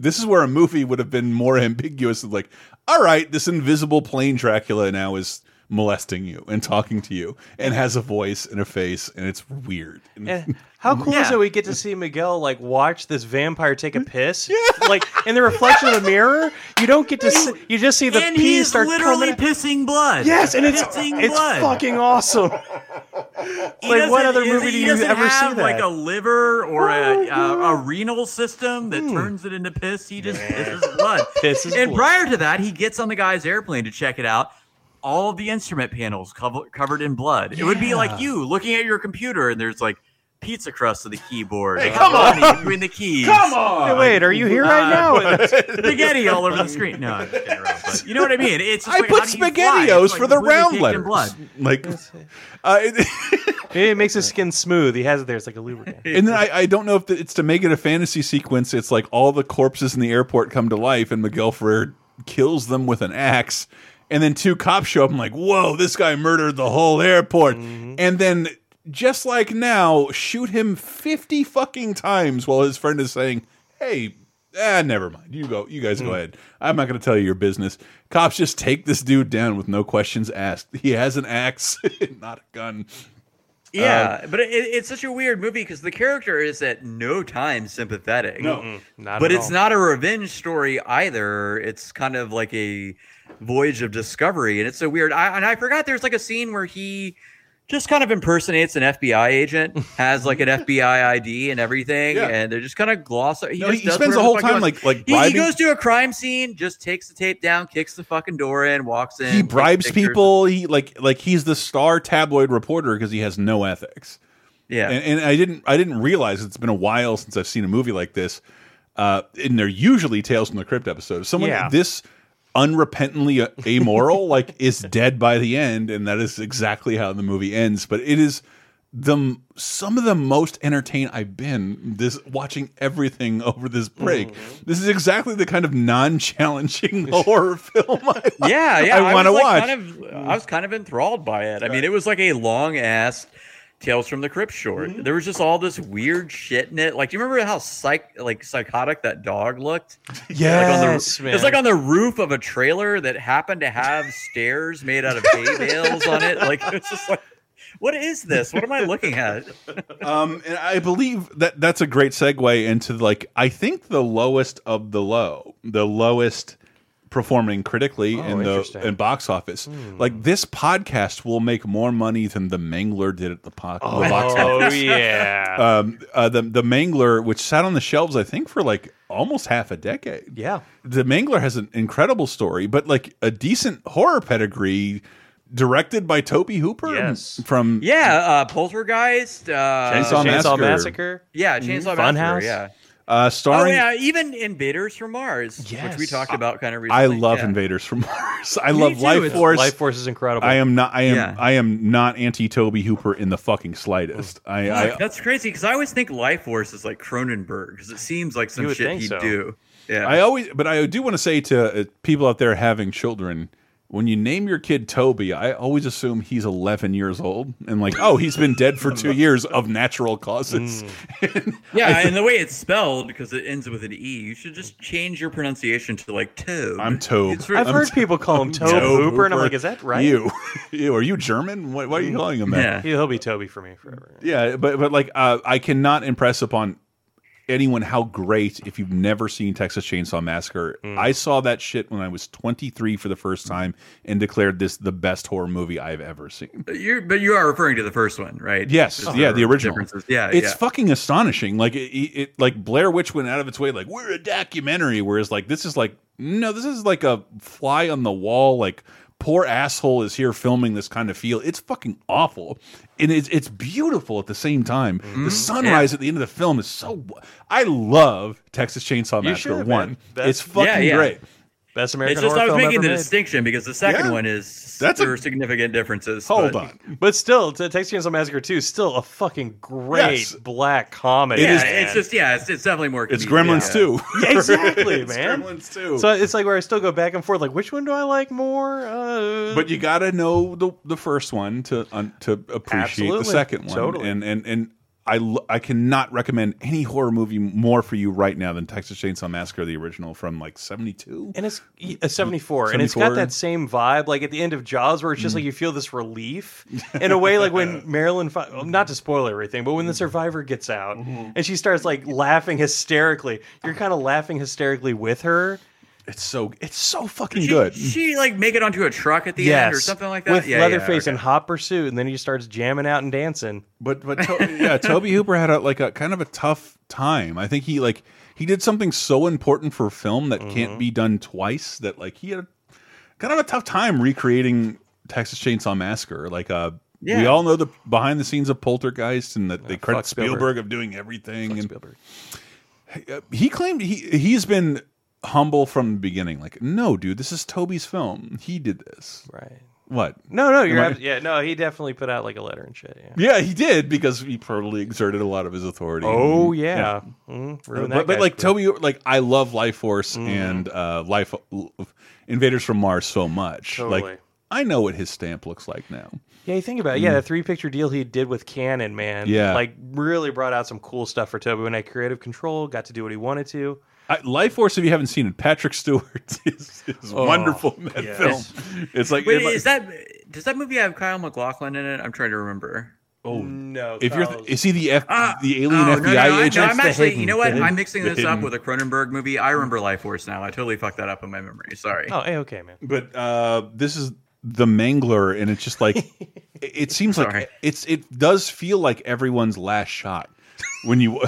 this is where a movie would have been more *laughs* ambiguous. Of like, all right, this invisible plane Dracula now is molesting you and talking to you and has a voice and a face, and it's weird. And *laughs* And eh, how cool is it we get to see Miguel like watch this vampire take a *laughs* piss? Like in the reflection of the mirror, you don't get to see, you just see the and pee he's start literally coming. pissing blood. Yes, and it's pissing it's blood. fucking awesome. *laughs* He Like, what other movie do you doesn't ever see have, Like a liver or a, Oh, uh, a, a renal system that hmm. turns it into piss. He just pisses blood. Pisses and blood. prior to that, he gets on the guy's airplane to check it out. All of the instrument panels cover, covered in blood. It would be like you looking at your computer and there's like pizza crust to the keyboard. Hey, uh, come on! between the keys. Come on! Hey, wait, are you here right now? *laughs* Spaghetti all over the screen. No, I'm just kidding around, but you know what I mean. It's just I like, put how do you fly? spaghettios It's for the round letters. blood. Like, *laughs* uh, *laughs* it- makes his skin smooth. He has it there. It's like a lubricant. and then I, I don't know if it's to make it a fantasy sequence. It's like all the corpses in the airport come to life, and Miguel Ferrer kills them with an axe. And then two cops show up. I'm like, whoa, this guy murdered the whole airport. Mm-hmm. And then, just like now, shoot him 50 fucking times while his friend is saying, hey, ah, never mind. You go. You guys go mm-hmm. ahead. I'm not going to tell you your business. Cops just take this dude down with no questions asked. He has an axe, *laughs* not a gun. Yeah, uh, but it, it's such a weird movie because the character is at no time sympathetic. No. Not but at it's all. not a revenge story either. It's kind of like a voyage of discovery, and it's so weird. I, and I forgot there's like a scene where he just kind of impersonates an FBI agent, *laughs* has like an FBI ID and everything, Yeah. and they're just kind of gloss. He, No, he spends the whole time, wants. like- like he, he goes to a crime scene, just takes the tape down, kicks the fucking door in, walks in. he bribes people. He like like he's the star tabloid reporter because he has no ethics. Yeah, And, and I didn't I didn't realize it's been a while since I've seen a movie like this. Uh, and they're usually Tales from the Crypt episodes. Someone Yeah. this unrepentantly *laughs* amoral, like is dead by the end, and that is exactly how the movie ends. But it is the some of the most entertained I've been this watching everything *laughs* over this break. Mm-hmm. This is exactly the kind of non-challenging *laughs* horror film I, Yeah, yeah. I want to was, watch. Kind of, I was kind of enthralled by it. I mean, it was like a long ass Tales from the Crypt short. Mm-hmm. There was just all this weird shit in it. Like, do you remember how psych like psychotic that dog looked? *laughs* Yes, like It's like on the roof of a trailer that happened to have *laughs* stairs made out of hay bales on it. Like *laughs* it's just like, what is this? What am I looking at? Um, and I believe that that's a great segue into like I think the lowest of the low, the lowest performing critically Oh, in the in box office. Hmm. Like this podcast will make more money than the Mangler did at the, po the box Oh office. yeah. Um, uh, the the Mangler, which sat on the shelves, I think for like almost half a decade. yeah. The Mangler has an incredible story, but like a decent horror pedigree. Directed by Toby Hooper Yes. from Yeah, uh, Poltergeist. Uh, Chainsaw Chainsaw Massacre. Massacre. Yeah, Chainsaw Funhouse? Massacre. Yeah. Uh, Oh yeah, even Invaders from Mars, which we talked about kind of recently. I love yeah. Invaders from *laughs* Mars. I Me love too, Life it's Force. Lifeforce is incredible. I am not. I am. Yeah. I am not anti Toby Hooper in the fucking slightest. I. Fuck, I that's crazy because I always think Lifeforce is like Cronenberg because it seems like some shit think he'd so. do. Yeah. I always, but I do want to say to uh, people out there having children, when you name your kid Toby, I always assume he's 11 years old and like, oh, he's been dead for two years of natural causes. Mm. *laughs* yeah, and the way it's spelled because it ends with an e, you should just change your pronunciation to like Tobe. I'm Tobe. It's I've I'm heard *laughs* people call him Tobe Tobe Hooper, and I'm like, is that right? You, *laughs* you, are you German? Why, why are you calling him that? Yeah. He'll be Toby for me forever. Yeah, but but like uh, I cannot impress upon anyone how great if you've never seen Texas Chainsaw Massacre. Mm. I saw that shit when I was 23 for the first time and declared this the best horror movie I've ever seen. You're, but you are referring to the first one, right? Yes, Just yeah, the original. differences. Yeah, it's yeah. fucking astonishing. Like it, it, it- like Blair Witch went out of its way, like we're a documentary, whereas like this is like no, this is like a fly on the wall, like poor asshole is here filming this kind of feel. It's fucking awful, and it's it's beautiful at the same time. Mm-hmm. The sunrise at the end of the film is so. I love Texas Chainsaw Massacre should, one. It's fucking Yeah, yeah. great. Best American It's just horror I was film making the made. distinction because the second Yeah. one is That's a- there are significant differences. Hold but- on. But still, to Texas Chainsaw Massacre 2 is still a fucking great Yes. black comedy. It Yeah, is- it's just yeah, it's, it's definitely more. It's comedic, Gremlins yeah. too. *laughs* Yeah, exactly, *laughs* It's man. Gremlins too. So it's like where I still go back and forth, like which one do I like more? Uh, but you got to know the the first one to un, to appreciate the second one. Totally. And and and I I cannot recommend any horror movie more for you right now than Texas Chainsaw Massacre the original from like 72. and it's a 74, and it's got that same vibe, like at the end of Jaws, where it's Mm. just like you feel this relief *laughs* in a way, like when Marilyn, not to spoil everything, but when the survivor gets out Mm-hmm. and she starts like laughing hysterically, you're kind of laughing hysterically with her. It's so it's so fucking She, good. she like make it onto a truck at the end or something like that. with yeah, Leatherface yeah, in hot pursuit, and then he starts jamming out and dancing. But but to yeah, Toby *laughs* Hooper had a like a kind of a tough time. I think he like he did something so important for film that Mm-hmm. can't be done twice. That like he had a, kind of a tough time recreating Texas Chainsaw Massacre. Like uh, we all know the behind the scenes of Poltergeist and that they credit fuck Spielberg. Spielberg. of doing everything. and Spielberg. uh, he claimed he he's been humble from the beginning. Like no, dude, this is Toby's film. He did this. Right. What? No, no, you're I- yeah, no. He definitely put out like a letter and shit. Yeah. Yeah, he did because he probably exerted a lot of his authority. Oh yeah. Mhm, ruined that but, but like. Toby, like I love Lifeforce Mhm. and uh, Life Invaders from Mars so much. Totally. Like I know what his stamp looks like now. Yeah, you think about it. Yeah, the three picture deal he did with Canon, man. Mm. Yeah. Like really brought out some cool stuff for Toby when I had creative control, got to do what he wanted to. I, Lifeforce, if you haven't seen it, Patrick Stewart *laughs* is, is Oh, wonderful in that yes. film. It's like Wait, if I- is that does that movie have Kyle MacLachlan in it? I'm trying to remember. oh No. if you're Kyle's- is he the F, Ah, the alien oh, FBI no, no, no, agent? No, I'm actually. hidden- you know what? the I'm mixing the this up with a Cronenberg movie. I remember Lifeforce now. I totally fucked that up in my memory. Sorry. Oh, hey, okay, man. but uh, this is the Mangler, and it's just like *laughs* it, it seems Sorry. like it's it does feel like everyone's last shot when you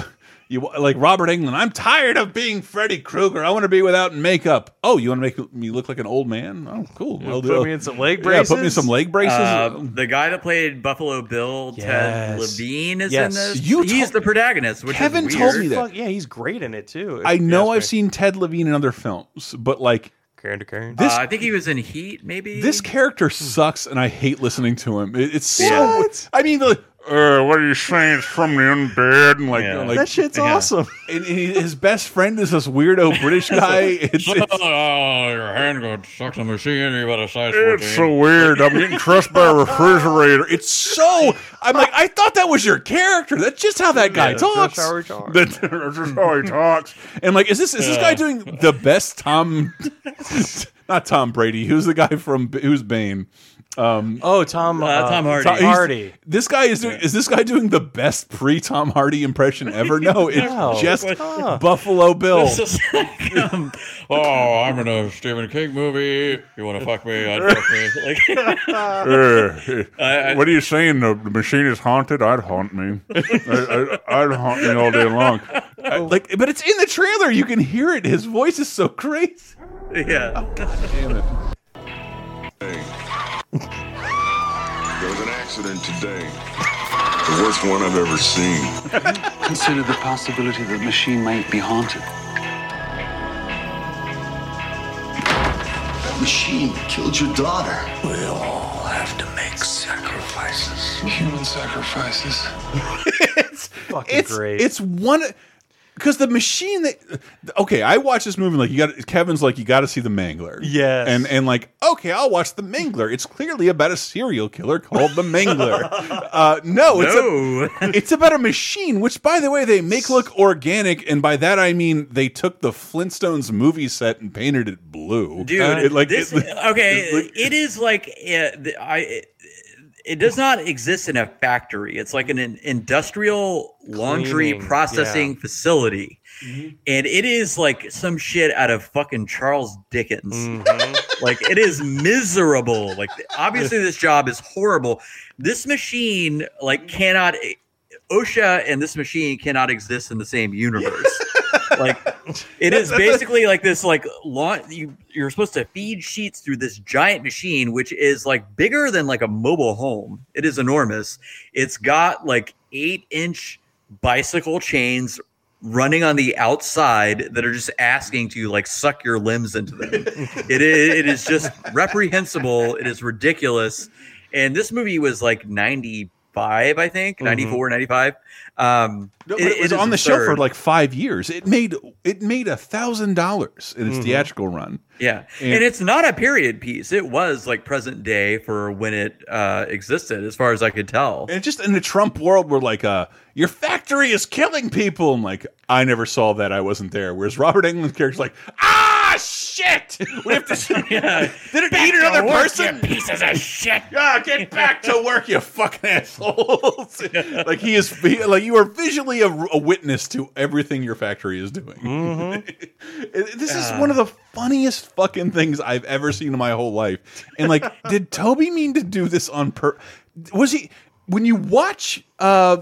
you like Robert Englund. I'm tired of being Freddy Krueger. I want to be without makeup. Oh, you want to make me look like an old man? Oh, cool. I'll do- put me in some leg Yeah, put me in braces? some leg braces. Uh, the guy that played Buffalo Bill, Ted Levine, is Yes. in this. You He's the protagonist, which Kevin is told me that. Yeah, he's great in it too. I know I've me. seen Ted Levine in other films, but like Candy cane. This- uh, I think he was in Heat, maybe. This character sucks, and I hate listening to him. It, it's so. Yeah. I mean, like, uh, what are you saying? It's from the undead, and like, Yeah. like that shit's yeah. awesome. and, *laughs* and he- his best friend is this weirdo British *laughs* guy. It's, it's, oh, your hand got stuck in the machine. You better size it's so weird. I'm getting crushed by a refrigerator. It's so. I'm like, I thought that was your character. That's just how that guy Yeah, talks. that's how he talks. That's *laughs* that's just how he talks. And like, is this is this guy doing the best Tom? Not Tom Brady. Who's the guy from who's Bane? Oh, Tom. Uh, Tom Hardy. Tom- Hardy. This guy is doing. Is this guy doing the best pre Tom Hardy impression ever? No, *laughs* it's No. just Huh. Buffalo Bill. Like, um, oh, I'm in a Stephen King movie. You want to fuck me? I'd fuck me. Like, *laughs* I- what are you saying? The, the machine is haunted. I'd haunt me. I, I, would haunt me all day long. *laughs* I- like, but it's in the trailer. You can hear it. His voice is so crazy. yeah. God Damn it. There was an accident today. The worst one I've ever seen. Consider the possibility that the machine might be haunted. That machine killed your daughter. We all have to make sacrifices. Human sacrifices. *laughs* It's fucking it's great. it's one because the machine that okay i watched this movie like you got kevin's like you got to see the mangler Yes. and and like okay i'll watch the mangler it's clearly about a serial killer called the mangler *laughs* uh no it's No. a, it's about a machine which by the way they make look organic and by that i mean they took the flintstones movie set and painted it blue dude. Uh, it, like this, it- *laughs* okay, it's like- it is like uh, the- I. It, does not exist in a factory. It's like an, in- industrial laundry Cleaning, processing yeah. facility, Mm-hmm. and it is like some shit out of fucking Charles Dickens. Mhm. like it is miserable. Like obviously this job is horrible. This machine like cannot. OSHA and this machine cannot exist in the same universe. Like it is *laughs* basically like this like lawn you you're supposed to feed sheets through this giant machine which is like bigger than like a mobile home. It is enormous. It's got like eight inch bicycle chains running on the outside that are just asking to like suck your limbs into them. *laughs* It is it is just reprehensible. It is ridiculous. And this movie was like 95 i think 94 95 um No, but it, was is on the show for like five years. It made it made a thousand dollars in its theatrical run. Yeah. And- And, it's not a period piece. It was like present day for when it uh, existed, as far as I could tell. And just in the Trump world, we're like, uh, your factory is killing people. I'm like, I never saw that. I wasn't there. Whereas Robert Englund's character's like, ah, shit. We have to. *laughs* Yeah. Did it eat another work, person? pieces of shit. *laughs* Ah, get *laughs* back to work, you fucking assholes! like he is, he- like you are visually a, a witness to everything your factory is doing. It- this is one of the funniest fucking things I've ever seen in my whole life. And like, did Toby mean to do this on per? Was he? When you watch uh,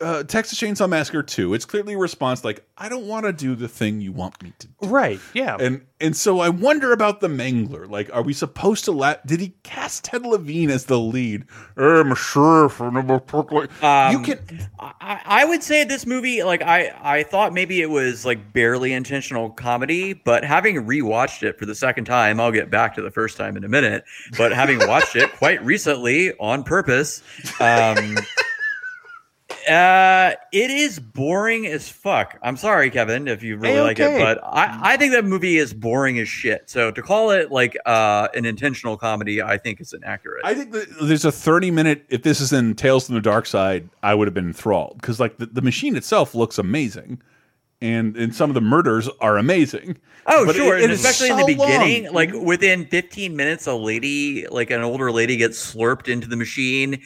uh, Texas Chainsaw Massacre two, it's clearly a response like, I don't want to do the thing you want me to do. Right. Yeah. And and so I wonder about the Mangler. Like, are we supposed to let? Did he cast Ted Levine as the lead? I'm sure for number Um, you can. I, I would say this movie, like I, I thought maybe it was like barely intentional comedy, but having rewatched it for the second time, I'll get back to the first time in a minute. But having watched it quite recently on purpose, um, *laughs* uh, it is boring as fuck. I'm sorry, Kevin, if you really like it, but I, I think that movie is boring as shit. So to call it like uh, an intentional comedy, I think is inaccurate. I think that there's a 30 minute. If this is in Tales from the Dark Side, I would have been enthralled because like the, the machine itself looks amazing, and and some of the murders are amazing. Oh, But sure, it- it and is especially in the beginning, long. like within 15 minutes, a lady, like an older lady, gets slurped into the machine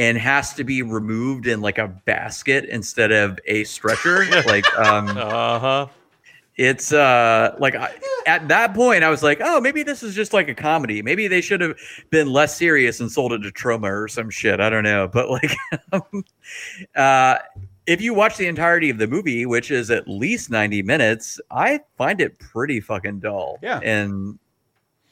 and has to be removed in like a basket instead of a stretcher. *laughs* like, um, Uh huh. it's uh, like I, at that point, I was like, oh, maybe this is just like a comedy. Maybe they should have been less serious and sold it to Troma or some shit. I don't know, but like, *laughs* um, uh, if you watch the entirety of the movie, which is at least 90 minutes, I find it pretty fucking dull. Yeah. And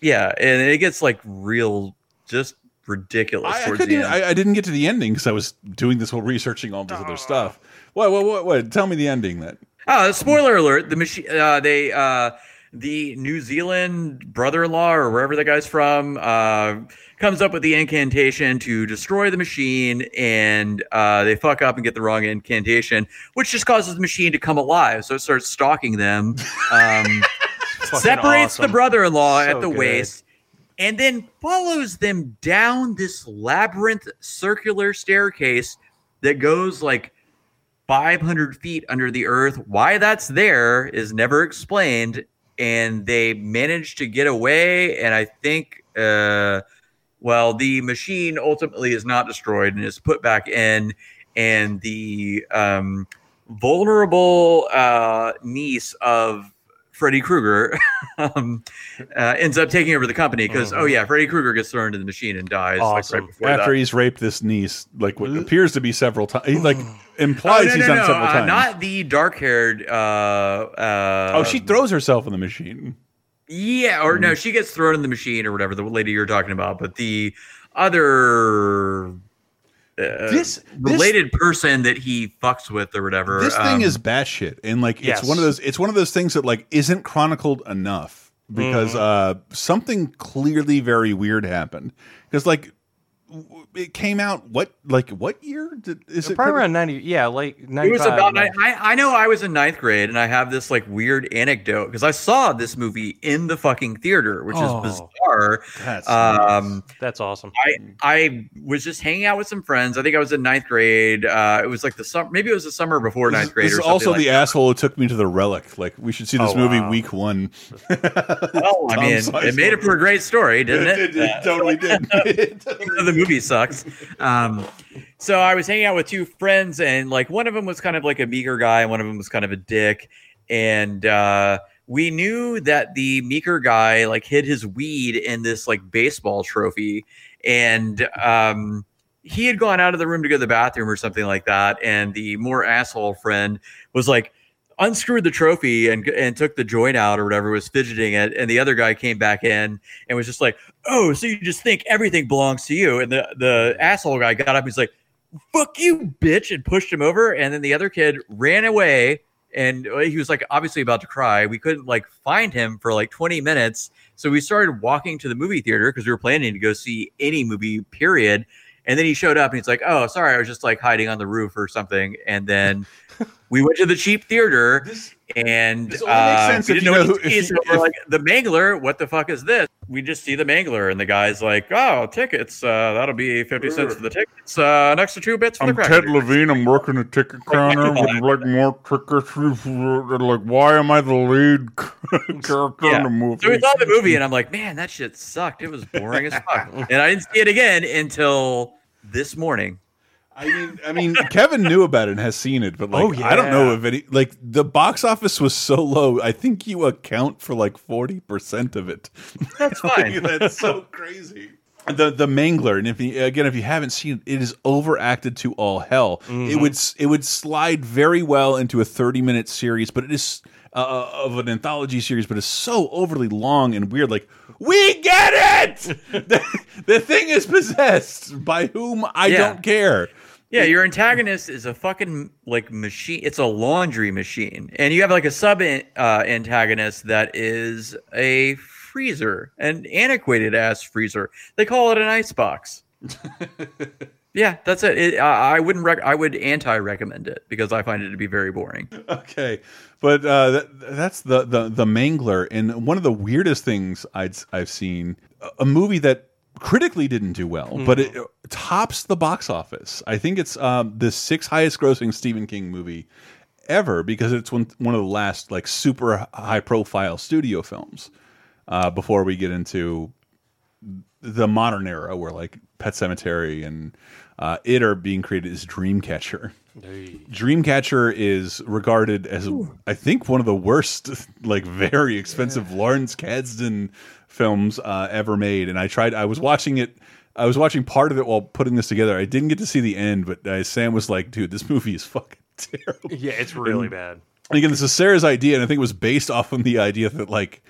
yeah, and it gets like real, just ridiculous I, I towards couldn't. the end. I, I didn't get to the ending because I was doing this whole researching all this other stuff. What? What? What? What? Tell me the ending then. Oh, spoiler alert! The machine. Uh, they. Uh, the New Zealand brother-in-law or wherever the guy's from uh, comes up with the incantation to destroy the machine, and uh, they fuck up and get the wrong incantation, which just causes the machine to come alive. So it starts stalking them, um, *laughs* separates the brother-in-law So at the good. waist, and then follows them down this labyrinth circular staircase that goes like 500 feet under the earth. Why that's there is never explained. And they managed to get away. And I think, uh, well, the machine ultimately is not destroyed and is put back in. And the um, vulnerable uh, niece of Freddy Krueger *laughs* um, uh, ends up taking over the company because, oh, yeah, Freddy Krueger gets thrown into the machine and dies like, right before After that. he's raped this niece, like what appears to be several times, he like *sighs* Oh, implies no, he's no, done no, several uh, times. Not the dark-haired. Uh, uh, oh, she throws herself in the machine. Yeah, or Mm. no, she gets thrown in the machine or whatever. The lady you're talking about, but the other uh, This- this- related person that he fucks with or whatever. This thing um, is batshit, and like Yes. it's one of those. It's one of those things that like isn't chronicled enough because Mhm. uh something clearly very weird happened. Because like it came out what like what year did, is it? Probably around ninety. Yeah, like It was five. about. I, I know I was in ninth grade, and I have this like weird anecdote because I saw this movie in the fucking theater, which Oh, is bizarre. that's um, That's awesome. I I was just hanging out with some friends. I think I was in ninth grade. Uh, it was like the summer. Maybe it was the summer before ninth grade. This or is also like the asshole who took me to the relic. Like we should see this Oh, movie wow. week one. Well, I *laughs* mean, Sizemore. it made it for a great story, didn't it? It, it totally did. *laughs* Movie sucks. Um, so I was hanging out with two friends, and like one of them was kind of like a meager guy, and one of them was kind of a dick. And uh, we knew that the meeker guy like hid his weed in this like baseball trophy, and um, he had gone out of the room to go to the bathroom or something like that. And the more asshole friend was like, unscrewed the trophy and and took the joint out or whatever, was fidgeting it, and the other guy came back in and was just like, "Oh, so you just think everything belongs to you?" And the the asshole guy got up, and he's like, "Fuck you, bitch!" and pushed him over, and then the other kid ran away. And uh, he was like obviously about to cry. We couldn't like find him for like 20 minutes. So we started walking to the movie theater because we were planning to go see any movie, period. And then he showed up and he's like, "Oh, sorry, I was just like hiding on the roof or something." And then *laughs* we went to the cheap theater, and This uh, we didn't you know know what who- see, if so we're if- like, "The Mangler, what the fuck is this?" We just see the Mangler, and the guy's like, "Oh, tickets. Uh, that'll be fifty cents for the tickets. Uh, an extra two bits for the crack." Levine. I'm working a ticket *laughs* counter. Would like more tickets. *laughs* Like, why am I the lead character Yeah. in the movie? So we saw the movie, and I'm like, "Man, that shit sucked. It was boring as fuck." And I didn't see it again until this morning. I mean, I mean, *laughs* Kevin knew about it and has seen it, but like, Oh, yeah. I don't know if any like the box office was so low. I think you account for like forty percent of it. That's *laughs* fine. That's so *laughs* crazy. The the Mangler, and if you, again, if you haven't seen it, it is overacted to all hell. It Mm-hmm. would it would slide very well into a thirty minute series, but it is uh, of an anthology series, but it's so overly long and weird. Like we get it. *laughs* the, the thing is possessed by whom I Yeah. don't care. Yeah, your antagonist is a fucking like machine. It's a laundry machine, and you have like a sub uh, antagonist that is a freezer, an antiquated ass freezer. They call it an ice box. *laughs* yeah, that's it. it I I wouldn't. Rec- I would anti recommend it because I find it to be very boring. Okay, but uh, that, that's the the the Mangler, and one of the weirdest things I'd I've seen a- movie that critically didn't do well, but it tops the box office. I think it's um, the sixth highest grossing Stephen King movie ever because it's one one of the last like super high profile studio films. Uh, before we get into the modern era where like Pet Sematary and uh, it are being created as Dreamcatcher. Dreamcatcher is regarded as I think one of the worst, *laughs* like very expensive Lawrence Kasdan films uh, ever made. And I tried. I was watching it. I was watching part of it while putting this together. I didn't get to see the end, but uh, Sam was like, "Dude, this movie is *laughs* fucking terrible." Yeah, it's really And- bad. and again, this is Sarah's idea, and I think it was based off of the idea that like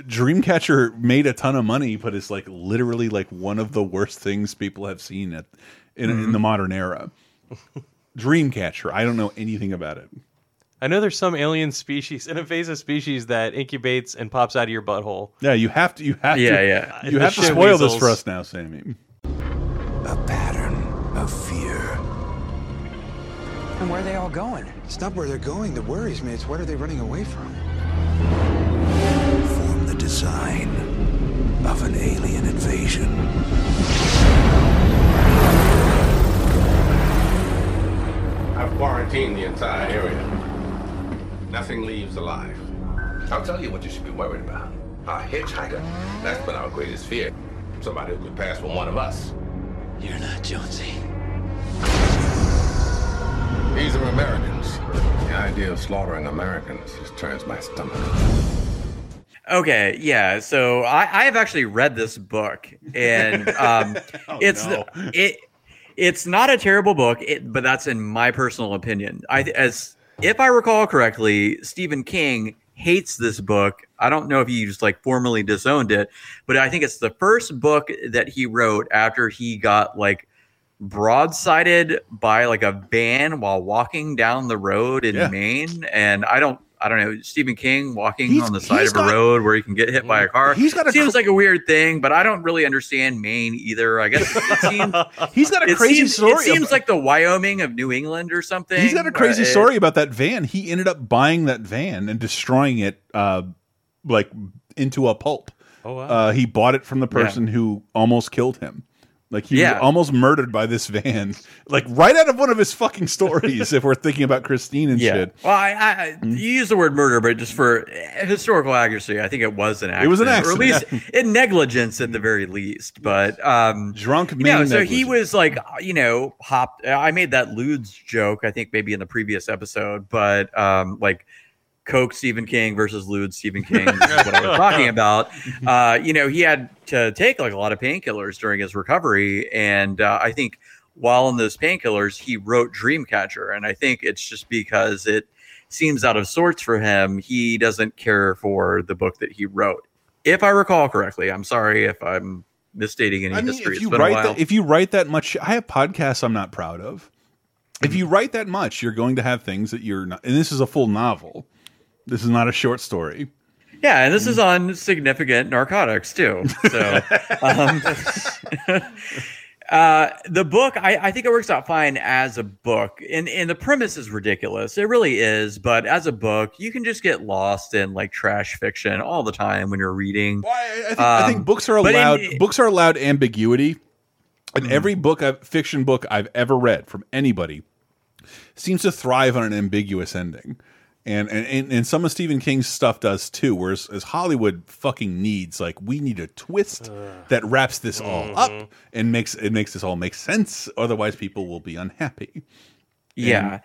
Dreamcatcher made a ton of money, but it's like literally like one of the worst things people have seen at in, in the modern era. *laughs* Dreamcatcher. I don't know anything about it. I know there's some alien species, *laughs* an invasive species that incubates and pops out of your butthole. Yeah, you have to. You have Yeah, to. yeah. yeah. You The have to shit spoil this for us now, Sammy. A pattern of fear. And where are they all going? It's not where they're going that worries me. It's what are they running away from? Form the design of an alien invasion. I've quarantined the entire area. Nothing leaves alive. I'll tell you what you should be worried about. A hitchhiker. That's been our greatest fear. Somebody who could pass for one of us. You're not Jonesy. These are Americans. The idea of slaughtering Americans just turns my stomach. Okay, yeah. So I, I have actually read this book, and um, *laughs* it's no. it it's not a terrible book, it, but that's in my personal opinion. I as if I recall correctly, Stephen King hates this book. I don't know if he just like formally disowned it, but I think it's the first book that he wrote after he got like broadsided by like a van while walking down the road in Yeah. Maine. And I don't, I don't know, Stephen King walking He's- on the side of a road where he can get hit by a car. He's got a seems cr- like a weird thing, but I don't really understand Maine either. I guess it *laughs* seems He's got a crazy seems, story. It seems like the Wyoming of New England or something. He's got a crazy story about that van. He ended up buying that van and destroying it, uh, like into a pulp. Oh, wow. Uh, he bought it from the person who almost killed him. Like he Yeah. was almost murdered by this van, *laughs* like right out of one of his fucking stories. if we're thinking about Christine and Yeah. shit, Well, I, I, I you use the word murder, but just for historical accuracy, I think it was an accident. It was an or at least accident, in negligence at the very least. But um, drunk you know, so he was like, you know, hopped. I made that Ludes joke, I think maybe in the previous episode, but um, like. Coke Stephen King versus Lude Stephen *laughs* King is what I was talking about. *laughs* Uh, you know, he had to take like a lot of painkillers during his recovery, and uh, I think while on those painkillers, he wrote Dreamcatcher, and I think it's just because it seems out of sorts for him. He doesn't care for the book that he wrote, if I recall correctly. I'm sorry if I'm misstating any I mean, history. if you write that, if you write that much, I have podcasts I'm not proud of. If Mm-hmm. you write that much, you're going to have things that you're not. And this is a full novel. This is not a short story. Yeah, and this is on significant narcotics too. So, *laughs* um, *laughs* uh, the book, I, I think it works out fine as a book, and and the premise is ridiculous. It really is, but as a book, you can just get lost in like trash fiction all the time when you're reading. I think, I think Um, books are but in- allowed. books are allowed ambiguity, and Mm-hmm. every book, I've, fiction book I've ever read from anybody, seems to thrive on an ambiguous ending. And, and and and some of Stephen King's stuff does too. Whereas as Hollywood fucking needs, like we need a twist that wraps this all Mm-hmm. up and makes it makes this all make sense. Otherwise, people will be unhappy. Yeah.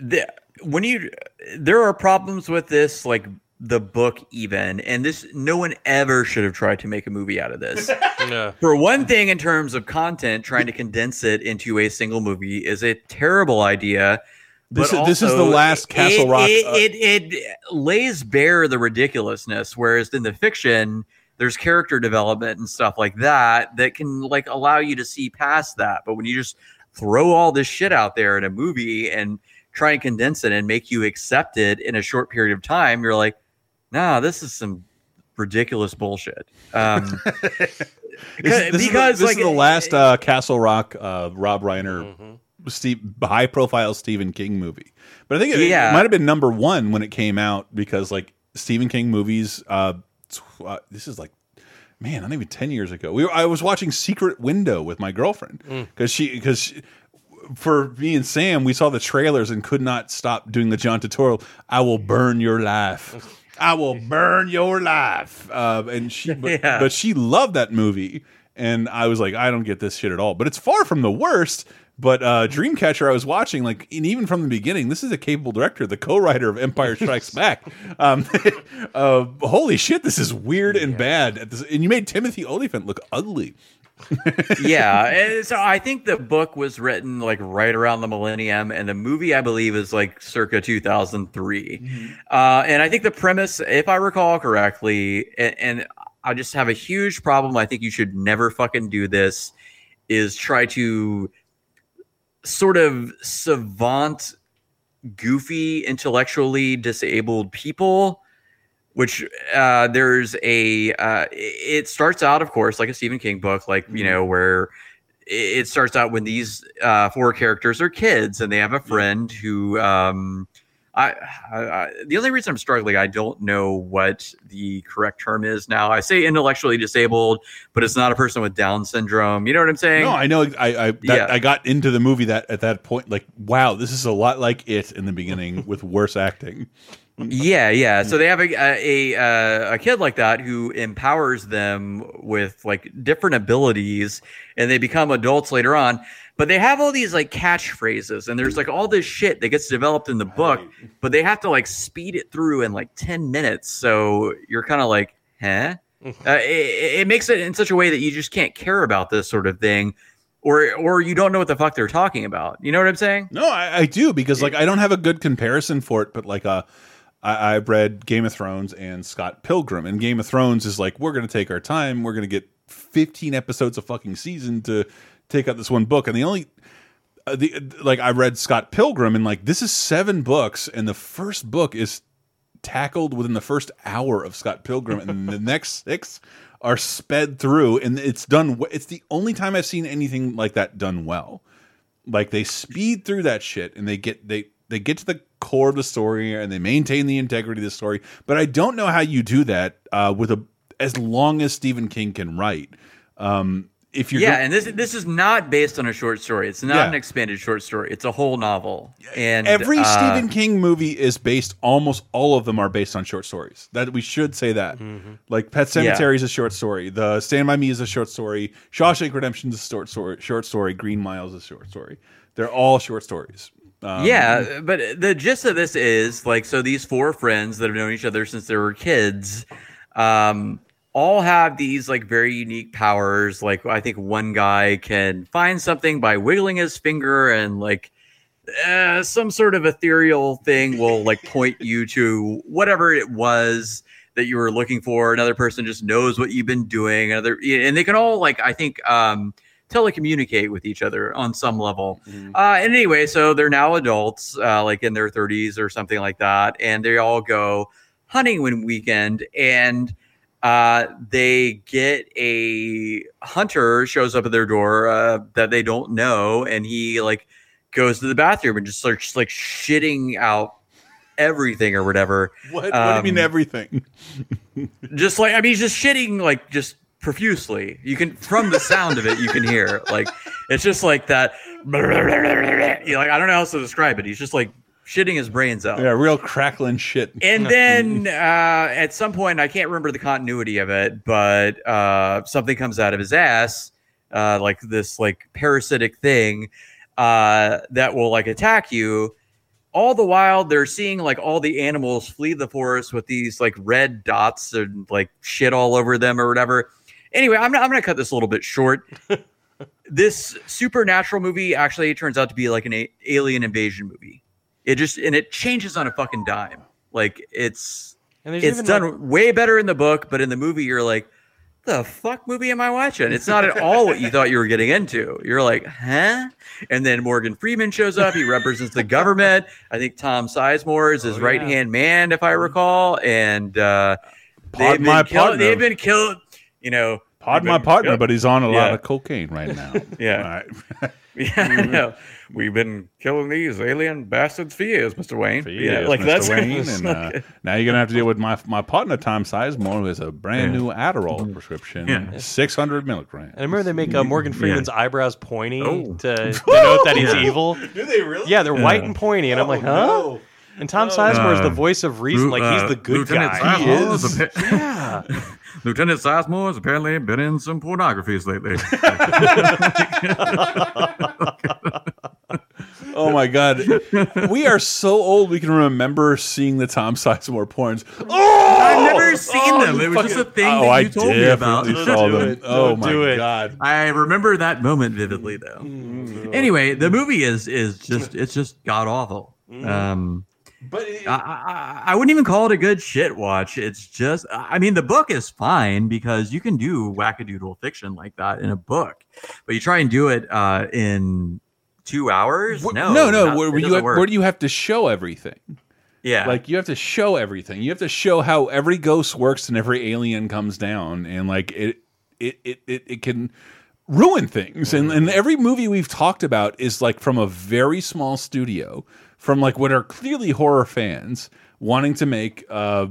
The, when you there are problems with this like the book even and this no one ever should have tried to make a movie out of this. *laughs* Yeah. For one thing in terms of content trying to condense it into a single movie is a terrible idea. This but is- this is the last Castle it, Rock, It, uh, it, it lays bare the ridiculousness, whereas in the fiction, there's character development and stuff like that that can like allow you to see past that. But when you just throw all this shit out there in a movie and try and condense it and make you accept it in a short period of time, you're like, nah, this is some ridiculous bullshit. Um, *laughs* This, because this is the, this like is the last uh, Castle Rock uh, Rob Reiner, Mm-hmm. Steve, high profile Stephen King movie. But I think it, Yeah. it might have been number one when it came out because like Stephen King movies. Uh, uh, this is like. Man, not even ten years ago. We were, I was watching Secret Window with my girlfriend Mm. because she because for me and Sam we saw the trailers and could not stop doing the John Turturro. I will burn your life. I will burn your life. Uh, and she, *laughs* but, Yeah. but she loved that movie, and I was like, I don't get this shit at all. But it's far from the worst. But uh, Dreamcatcher, I was watching, like, and even from the beginning, this is a capable director, the co-writer of Empire Strikes Back. *laughs* Um, *laughs* uh, holy shit, this is weird and bad. At this, and you made Timothy Olyphant look ugly. yeah *laughs* and so i think the book was written like right around the millennium and the movie i believe is like circa 2003 uh, and i think the premise if i recall correctly and, and i just have a huge problem i think you should never fucking do this is try to sort of savant goofy, intellectually disabled people. Which uh, there's a uh, it starts out, of course, like a Stephen King book, like you know where it it starts out when these uh, four characters are kids and they have a friend who um, I, I, I the only reason I'm struggling I don't know what the correct term is now I say intellectually disabled but it's not a person with Down syndrome you know what I'm saying No, I know. I I, that, Yeah. I got into the movie that at that point, like, wow, this is a lot like it in the beginning *laughs* with worse acting. Yeah yeah. So they have a a, a a kid like that who empowers them with like different abilities and they become adults later on. But they have all these like catchphrases and there's like all this shit that gets developed in the book but they have to like speed it through in like 10 minutes. So you're kind of like huh? Uh, it, it makes it in such a way that you just can't care about this sort of thing or or you don't know what the fuck they're talking about. You know what i'm saying? No, I, I do because like I don't have a good comparison for it, but like uh, I, I've read Game of Thrones and Scott Pilgrim, and Game of Thrones is like we're gonna take our time, we're gonna get 15 episodes of fucking season to take out this one book, and the only uh, the like I read Scott Pilgrim, and like this is seven books, and the first book is tackled within the first hour of Scott Pilgrim, and the *laughs* next six are sped through, and it's done. It's the only time I've seen anything like that done well. Like they speed through that shit, and they get they they get to the core of the story, and they maintain the integrity of the story. But I don't know how you do that uh, with a as long as Stephen King can write. Um, if you're yeah, and this this is not based on a short story. It's not Yeah. an expanded short story. It's a whole novel. And Every uh, Stephen King movie is based. Almost all of them are based on short stories. That we should say that. Like Pet Yeah. Sematary is a short story. The Stand by Me is a short story. Shawshank Redemption is a short story. Short story. Green Mile is a short story. They're all short stories. Um, yeah, but the gist of this is like so these four friends that have known each other since they were kids um all have these like very unique powers. Like i think one guy can find something by wiggling his finger and like uh, some sort of ethereal thing will like point you to whatever it was that you were looking for. Another person just knows what you've been doing. Another and they can all like i think um telecommunicate with each other on some level uh, and anyway, so they're now adults, uh, like in their 30s or something like that, and they all go hunting one weekend, and uh, they get a hunter shows up at their door uh, that they don't know, and he like goes to the bathroom and just starts like shitting out everything or whatever. What, what do you mean Um, everything? *laughs* just like I mean, he's just shitting like just profusely. You can from the sound of it, you can hear like it's just like that. You know, like I don't know how else to describe it. He's just like shitting his brains out. Yeah, real crackling shit. And then uh, at some point, I can't remember the continuity of it, but uh, something comes out of his ass, uh, like this like parasitic thing uh, that will like attack you. All the while, they're seeing like all the animals flee the forest with these like red dots and like shit all over them or whatever. Anyway, I'm, I'm going to cut this a little bit short. *laughs* this supernatural movie actually turns out to be like an a- alien invasion movie. It just and it changes on a fucking dime. Like it's And it's done like- way better in the book, but in the movie you're like, the fuck movie am I watching? It's not at all what you thought you were getting into. You're like, huh? And then Morgan Freeman shows up. He represents the government. I think Tom Sizemore is his Oh, right hand man, if I recall. And uh, they've been killed. partner. They've been killed. You know, Pod they've my partner, killed. but he's on a lot of cocaine right now. *laughs* Yeah. All right. *laughs* Yeah, I know. We've been killing these alien bastards for years, Mr. Wayne. For yeah, like Mr. that's Wayne, and uh, *laughs* now you're gonna have to deal with my my partner Tom Sizemore, who has a brand Yeah. new Adderall prescription, Yeah. 600 milligrams. And I remember they make uh, Morgan Freeman's eyebrows pointy Oh. to denote that he's evil. Do they really? Yeah, they're Yeah. white and pointy, and I'm like, Oh, huh? no. And Tom Sizemore is the Uh, voice of reason, like he's uh, the good Lieutenant guy. He is yeah. Lieutenant Sizemore has apparently been in some pornographies lately. *laughs* Oh my god, we are so old. We can remember seeing the Tom Sizemore porns. Oh, I've never seen oh, them. It was just a thing Oh, that I you told me about. saw them. Oh Don't my god. I remember that moment vividly, though. Anyway, the movie is is just it's just god awful. Um, but I, I, I wouldn't even call it a good shit watch. It's just, I mean, the book is fine because you can do wackadoodle fiction like that in a book, but you try and do it uh, in two hours. No, no, no. not- where, it where you have, where do you have to show everything? Yeah. like you have to show everything. You have to show how every ghost works and every alien comes down, and like it, it, it, it, it can ruin things. And and every movie we've talked about is like from a very small studio, from like what are clearly horror fans wanting to make uh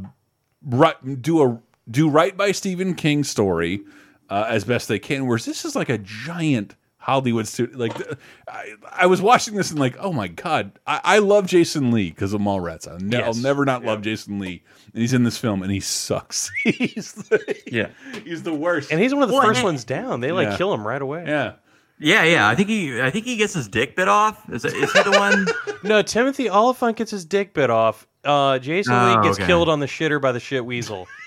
right do a do right by Stephen King story uh, as best they can. Whereas this is like a giant Hollywood studio. Like I, I was watching this and like, oh my god, I, I love Jason Lee because of Mallrats. I'll, ne I'll never not love Jason Lee, and he's in this film and he sucks. *laughs* he's the, yeah, he's the worst. And he's one of the Well, first ones down. They like Yeah. kill him right away. Yeah. Yeah, yeah. I think he, I think he gets his dick bit off. Is, it, is he the one? *laughs* No, Timothy Olyphant gets his dick bit off. Uh, Jason Oh, Lee gets okay. killed on the shitter by the shit weasel. *laughs*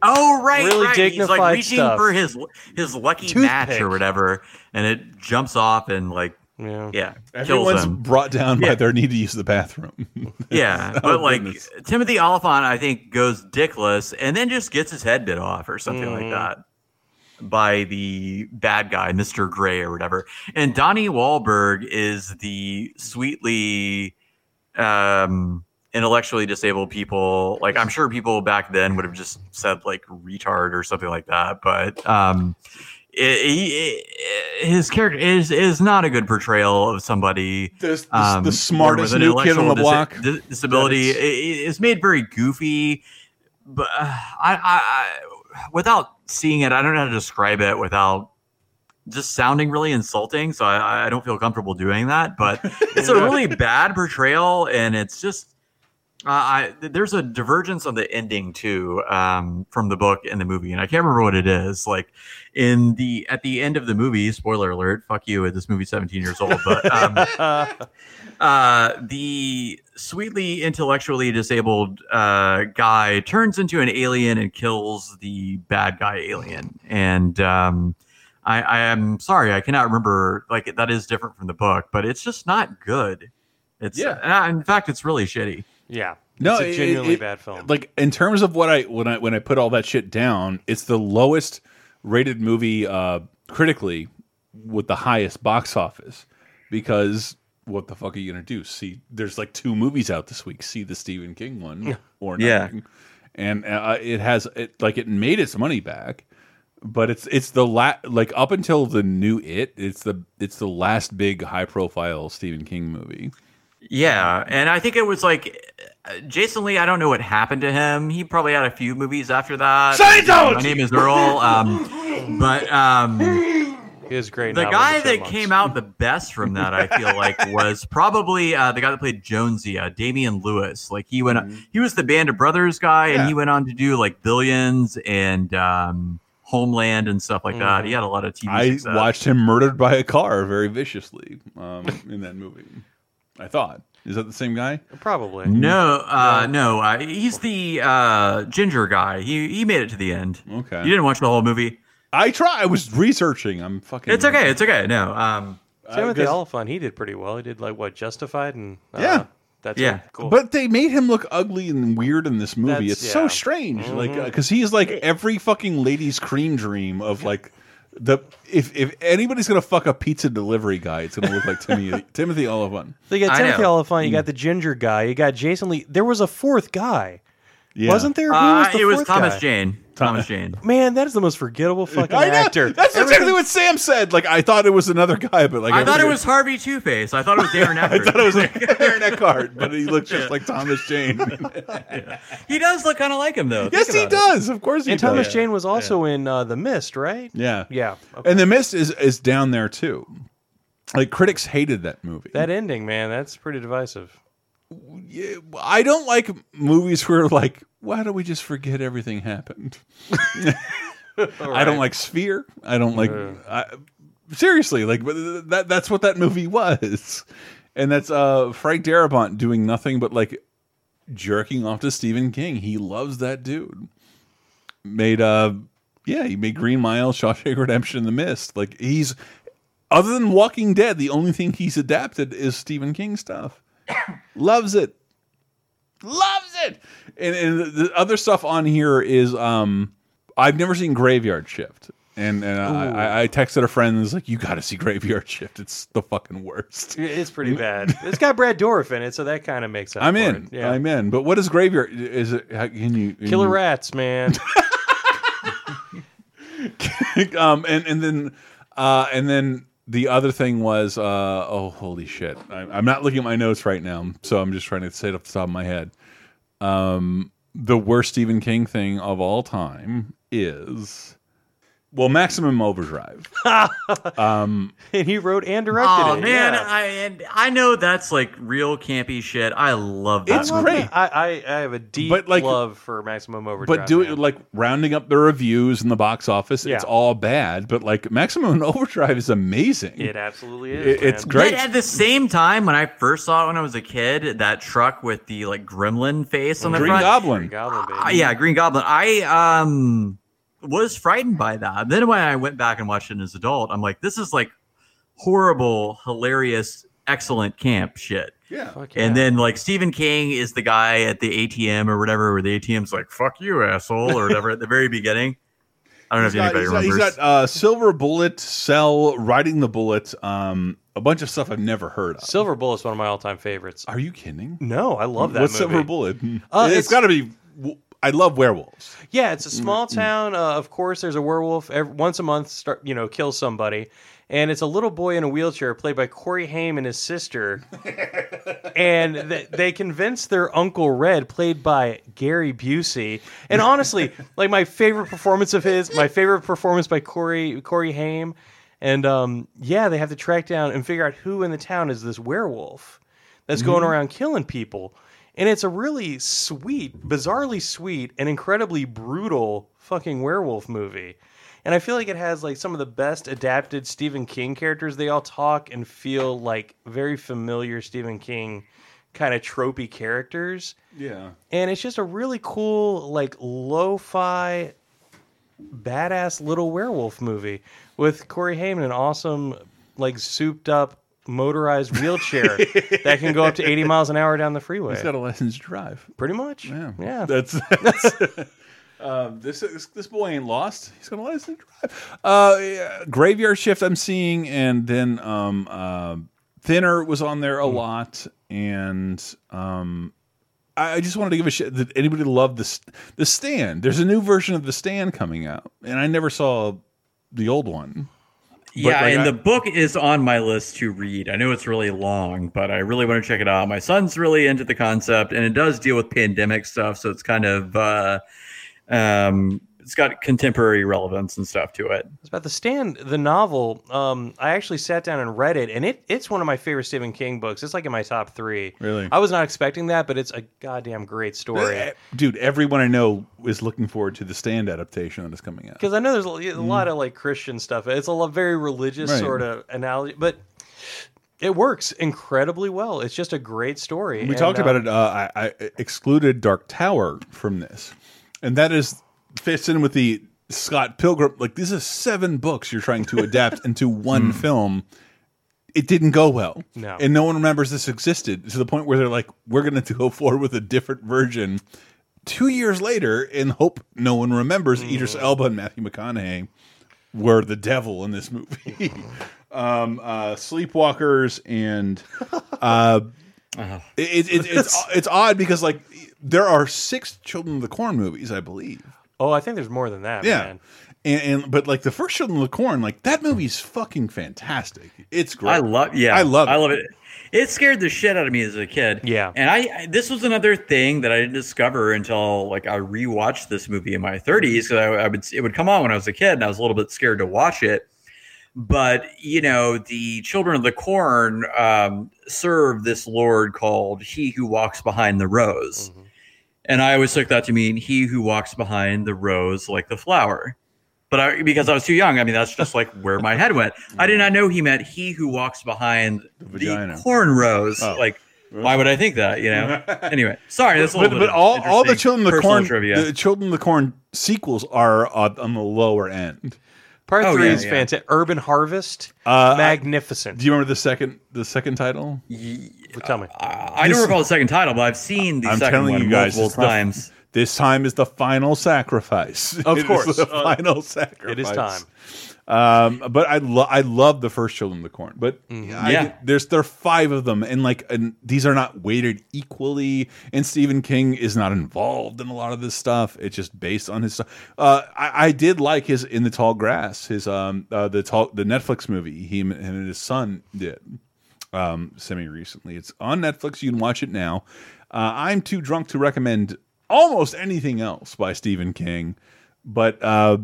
Oh, right, Really right. He's like dignified reaching stuff. for his his lucky match or whatever, and it jumps off and like, yeah, yeah kills Everyone's him. brought down by Yeah. their need to use the bathroom. *laughs* Yeah, Oh, but like goodness. Timothy Olyphant, I think goes dickless and then just gets his head bit off or something like Mhm. that by the bad guy, Mister Gray or whatever. And Donnie Wahlberg is the sweetly um, intellectually disabled people. Like I'm sure people back then would have just said like retard or something like that, but um, it, he- it- his character is is not a good portrayal of somebody the, um, the smartest new kid on the block. dis- disability. is It, made very goofy, but uh, I, I, I, without seeing it, I don't know how to describe it without just sounding really insulting. So I, I don't feel comfortable doing that. But *laughs* it's a really bad portrayal, and it's just. Uh, I there's a divergence on the ending too um, from the book and the movie, and I can't remember what it is. Like in the at the end of the movie, spoiler alert, fuck you, this movie's 17 years old, but um, *laughs* uh, the sweetly intellectually disabled uh, guy turns into an alien and kills the bad guy alien. And um, I, I am sorry, I cannot remember. Like that is different from the book, but it's just not good. It's Yeah. yeah. in fact, it's really shitty. Yeah. No, it's a it- genuinely it- bad film. Like in terms of what I when I when I put all that shit down, it's the lowest rated movie uh critically with the highest box office because what the fuck are you gonna do? See, there's like two movies out this week. See the Stephen King one or Yeah. nothing. And uh, it has it like it made its money back, but it's it's the la like up until the new it, it's the it's the last big high profile Stephen King movie. Yeah, and I think it was like uh, Jason Lee. I don't know what happened to him. He probably had a few movies after that. Seinfeld! My name is Earl. Um, but um, He was great. the guy the that came out the best from that, I feel like, *laughs* was probably uh, the guy that played Jonesy, uh, Damian Lewis. Like he went, he was the Band of Brothers guy, and Yeah. he went on to do like Billions and um, Homeland and stuff like that. Mhm. He had a lot of TV. I success. watched him murdered by a car very viciously um, *laughs* in that movie. I thought, is that the same guy? Probably. No, uh, no, uh, he's the uh, ginger guy. He he made it to the end. Okay, You didn't watch the whole movie. I try. I was researching. I'm fucking. It's okay. It's okay. No. Um, Timothy guess- Olyphant, he did pretty well. He did like what Justified and uh, Yeah. that's Yeah. it. cool. But they made him look ugly and weird in this movie. That's- it's yeah. so strange, like Mhm. because he's like every fucking lady's cream dream of like the if if anybody's gonna fuck a pizza delivery guy, it's gonna look like Timothy *laughs* Timothy Olyphant. So you got I Timothy know. Olyphant, you got the ginger guy, you got Jason Lee. There was a fourth guy, Yeah. wasn't there? Who uh, was the it was Thomas guy? Jane. Thomas *laughs* Jane. Man, that is the most forgettable *laughs* fucking I know. actor. That's exactly what Sam said. Like I thought it was another guy, but like I thought it was Harvey Two Face. I thought it was *laughs* Darren I Eckhart. thought it was like Aaron Eckhart, but he looks just like Thomas Jane. he does look kind of like him though. yes, Think he about it. does. Of course, he And does. Thomas Jane was also in uh, The Mist, right? Yeah, Yeah. Okay. And the mist is is down there too. Like critics hated that movie. That ending, man, that's pretty divisive. Yeah, I don't like movies where like, why don't we just forget everything happened? *laughs* I don't like Sphere. I don't like. I, seriously, like but that. That's what that movie was, and that's uh Frank Darabont doing nothing but like jerking off to Stephen King. He loves that dude. Made uh, yeah, he made Green Mile, Shawshank Redemption, The Mist. Like he's other than Walking Dead, the only thing he's adapted is Stephen King stuff. *coughs* Loves it. Loves it. And, and the other stuff on here is um I've never seen Graveyard Shift. And, and I, I- texted a friend and was like, "You got to see Graveyard *laughs* Shift. It's the fucking worst." It's pretty *laughs* bad. It's got Brad Dourif in it, so that kind of makes up. I'm in. Yeah. I'm in. But what is Graveyard? Is it? How, can you can Killer you- rats, man. *laughs* um, and and then uh, and then the other thing was, uh, oh holy shit! I, I'm not looking at my notes right now, so I'm just trying to say it off the top of my head. Um, the worst Stephen King thing of all time is, well, Maximum Overdrive. *laughs* um, and he wrote and directed it. Oh it. man, yeah. I and I know that's like real campy shit. I love that. It's movie. great. I, I, I have a deep But, like- love for Maximum Overdrive. but do it like rounding up the reviews in the box office. Yeah. It's all bad, but like Maximum *laughs* Overdrive is amazing. It absolutely is. It- it's great. But at the same time, when I first saw it when I was a kid, that truck with the like gremlin face on the Green front. Goblin. Green Goblin, baby. Uh, yeah, Green Goblin. I um was frightened by that. Then when I went back and watched it as an adult, I'm like, this is like horrible, hilarious, excellent camp shit. Yeah. Fuck And then like Stephen King is the guy at the ATM or whatever, where the ATM's like, fuck you, asshole, or whatever at the very beginning. I don't know if got, anybody he's got- remembers. he's got, uh, Silver Bullet, Cell, Riding the Bullet, um, a bunch of stuff I've never heard of. Silver Bullet's one of my all-time favorites. Are you kidding? No, I love that What's movie. Silver Bullet? Uh, it's it's- got to be. I love werewolves. Yeah, it's a small Mm-hmm. town. Uh, of course, there's a werewolf every, once a month. Start, you know, kills somebody, and it's a little boy in a wheelchair played by Corey Haim and his sister. *laughs* and th- they convince their uncle Red, played by Gary Busey. And honestly, *laughs* like my favorite performance of his, my favorite performance by Corey Corey Haim. And um, yeah, they have to track down and figure out who in the town is this werewolf that's going Mhm. around killing people. And it's a really sweet, bizarrely sweet, and incredibly brutal fucking werewolf movie. And I feel like it has like some of the best adapted Stephen King characters. They all talk and feel like very familiar Stephen King kind of tropey characters. Yeah. And it's just a really cool, like lo-fi, badass little werewolf movie with Corey Haim an awesome, like souped up motorized wheelchair *laughs* that can go up to 80 miles an hour down the freeway. He's got a license to drive. Pretty much. Yeah. Yeah. That's. *laughs* that's um, this, this this boy ain't lost. He's got a license to drive. Uh, yeah, Graveyard Shift. I'm seeing, and then um, uh, Thinner was on there a lot, and um. I I just wanted to give a shit. that anybody love this? The Stand. There's a new version of the Stand coming out, and I never saw the old one. Yeah, like, and I- the book is on my list to read. I know it's really long, but I really want to check it out. My son's really into the concept, and it does deal with pandemic stuff, so it's kind of uh, um, it's got contemporary relevance and stuff to it. It's about the stand, the novel. Um, I actually sat down and read it, and it it's one of my favorite Stephen King books. It's like in my top three. Really? I was not expecting that, but it's a goddamn great story. Eh, Dude, everyone I know is looking forward to the Stand adaptation that is coming out. Because I know there's a, a lot of like Christian stuff. It's a lot, very religious Right. sort of analogy, but it works incredibly well. It's just a great story. We And, talked uh, about it. Uh, I, I excluded Dark Tower from this, and that is fits in with the Scott Pilgrim. Like these are seven books you're trying to adapt into one film. It didn't go well, No. and no one remembers this existed to the point where they're like, "We're going *laughs* to go forward with a different version." Two years later, and hope no one remembers Idris Elba and Matthew McConaughey were the devil in this movie. *laughs* um, uh, Sleepwalkers and uh, *laughs* it, it, it's it's odd because like there are six Children of the Corn movies, I believe. Oh, I think there's more than that. Yeah. man. And, and but like the first Children of the Corn, like that movie's fucking fantastic. It's great. I love, yeah, I love, It. I it. love it. It scared the shit out of me as a kid. Yeah, and I, I this was another thing that I didn't discover until like I rewatched this movie in my 30s because I, I would it would come on when I was a kid and I was a little bit scared to watch it. But you know, the Children of the Corn um, serve this lord called He Who Walks Behind the Rose, and I always took that to mean He who walks behind the rose like the flower. But I, because I was too young, I mean, that's just like where my head went. I did not know he meant he who walks behind the, vagina. corn rose. Oh. Like, why would I think that? You know. *laughs* anyway, sorry. That's a but, little but bit all all the Children of the Corn trivia. the Children the Corn sequels are on, on the lower end. Part Oh, three yeah, is yeah. fantastic. Urban Harvest, Uh, magnificent. Do you remember the second the second title? Tell me. I don't recall the second title, but I've seen the I'm second telling one you guys, multiple it's the- times. This time is the final sacrifice. Of *laughs* It is course. the Uh, final sacrifice. it is time. Um, but I lo I love the first Children of the Corn. But I- Mm-hmm. Yeah. there's there are five of them, and like and these are not weighted equally. And Stephen King is not involved in a lot of this stuff. It's just based on his stuff. Uh, I, I did like his In the Tall Grass, his um uh, the tall the Netflix movie he him and his son did um semi recently. It's on Netflix. You can watch it now. Uh, I'm too drunk to recommend almost anything else by Stephen King, but uh,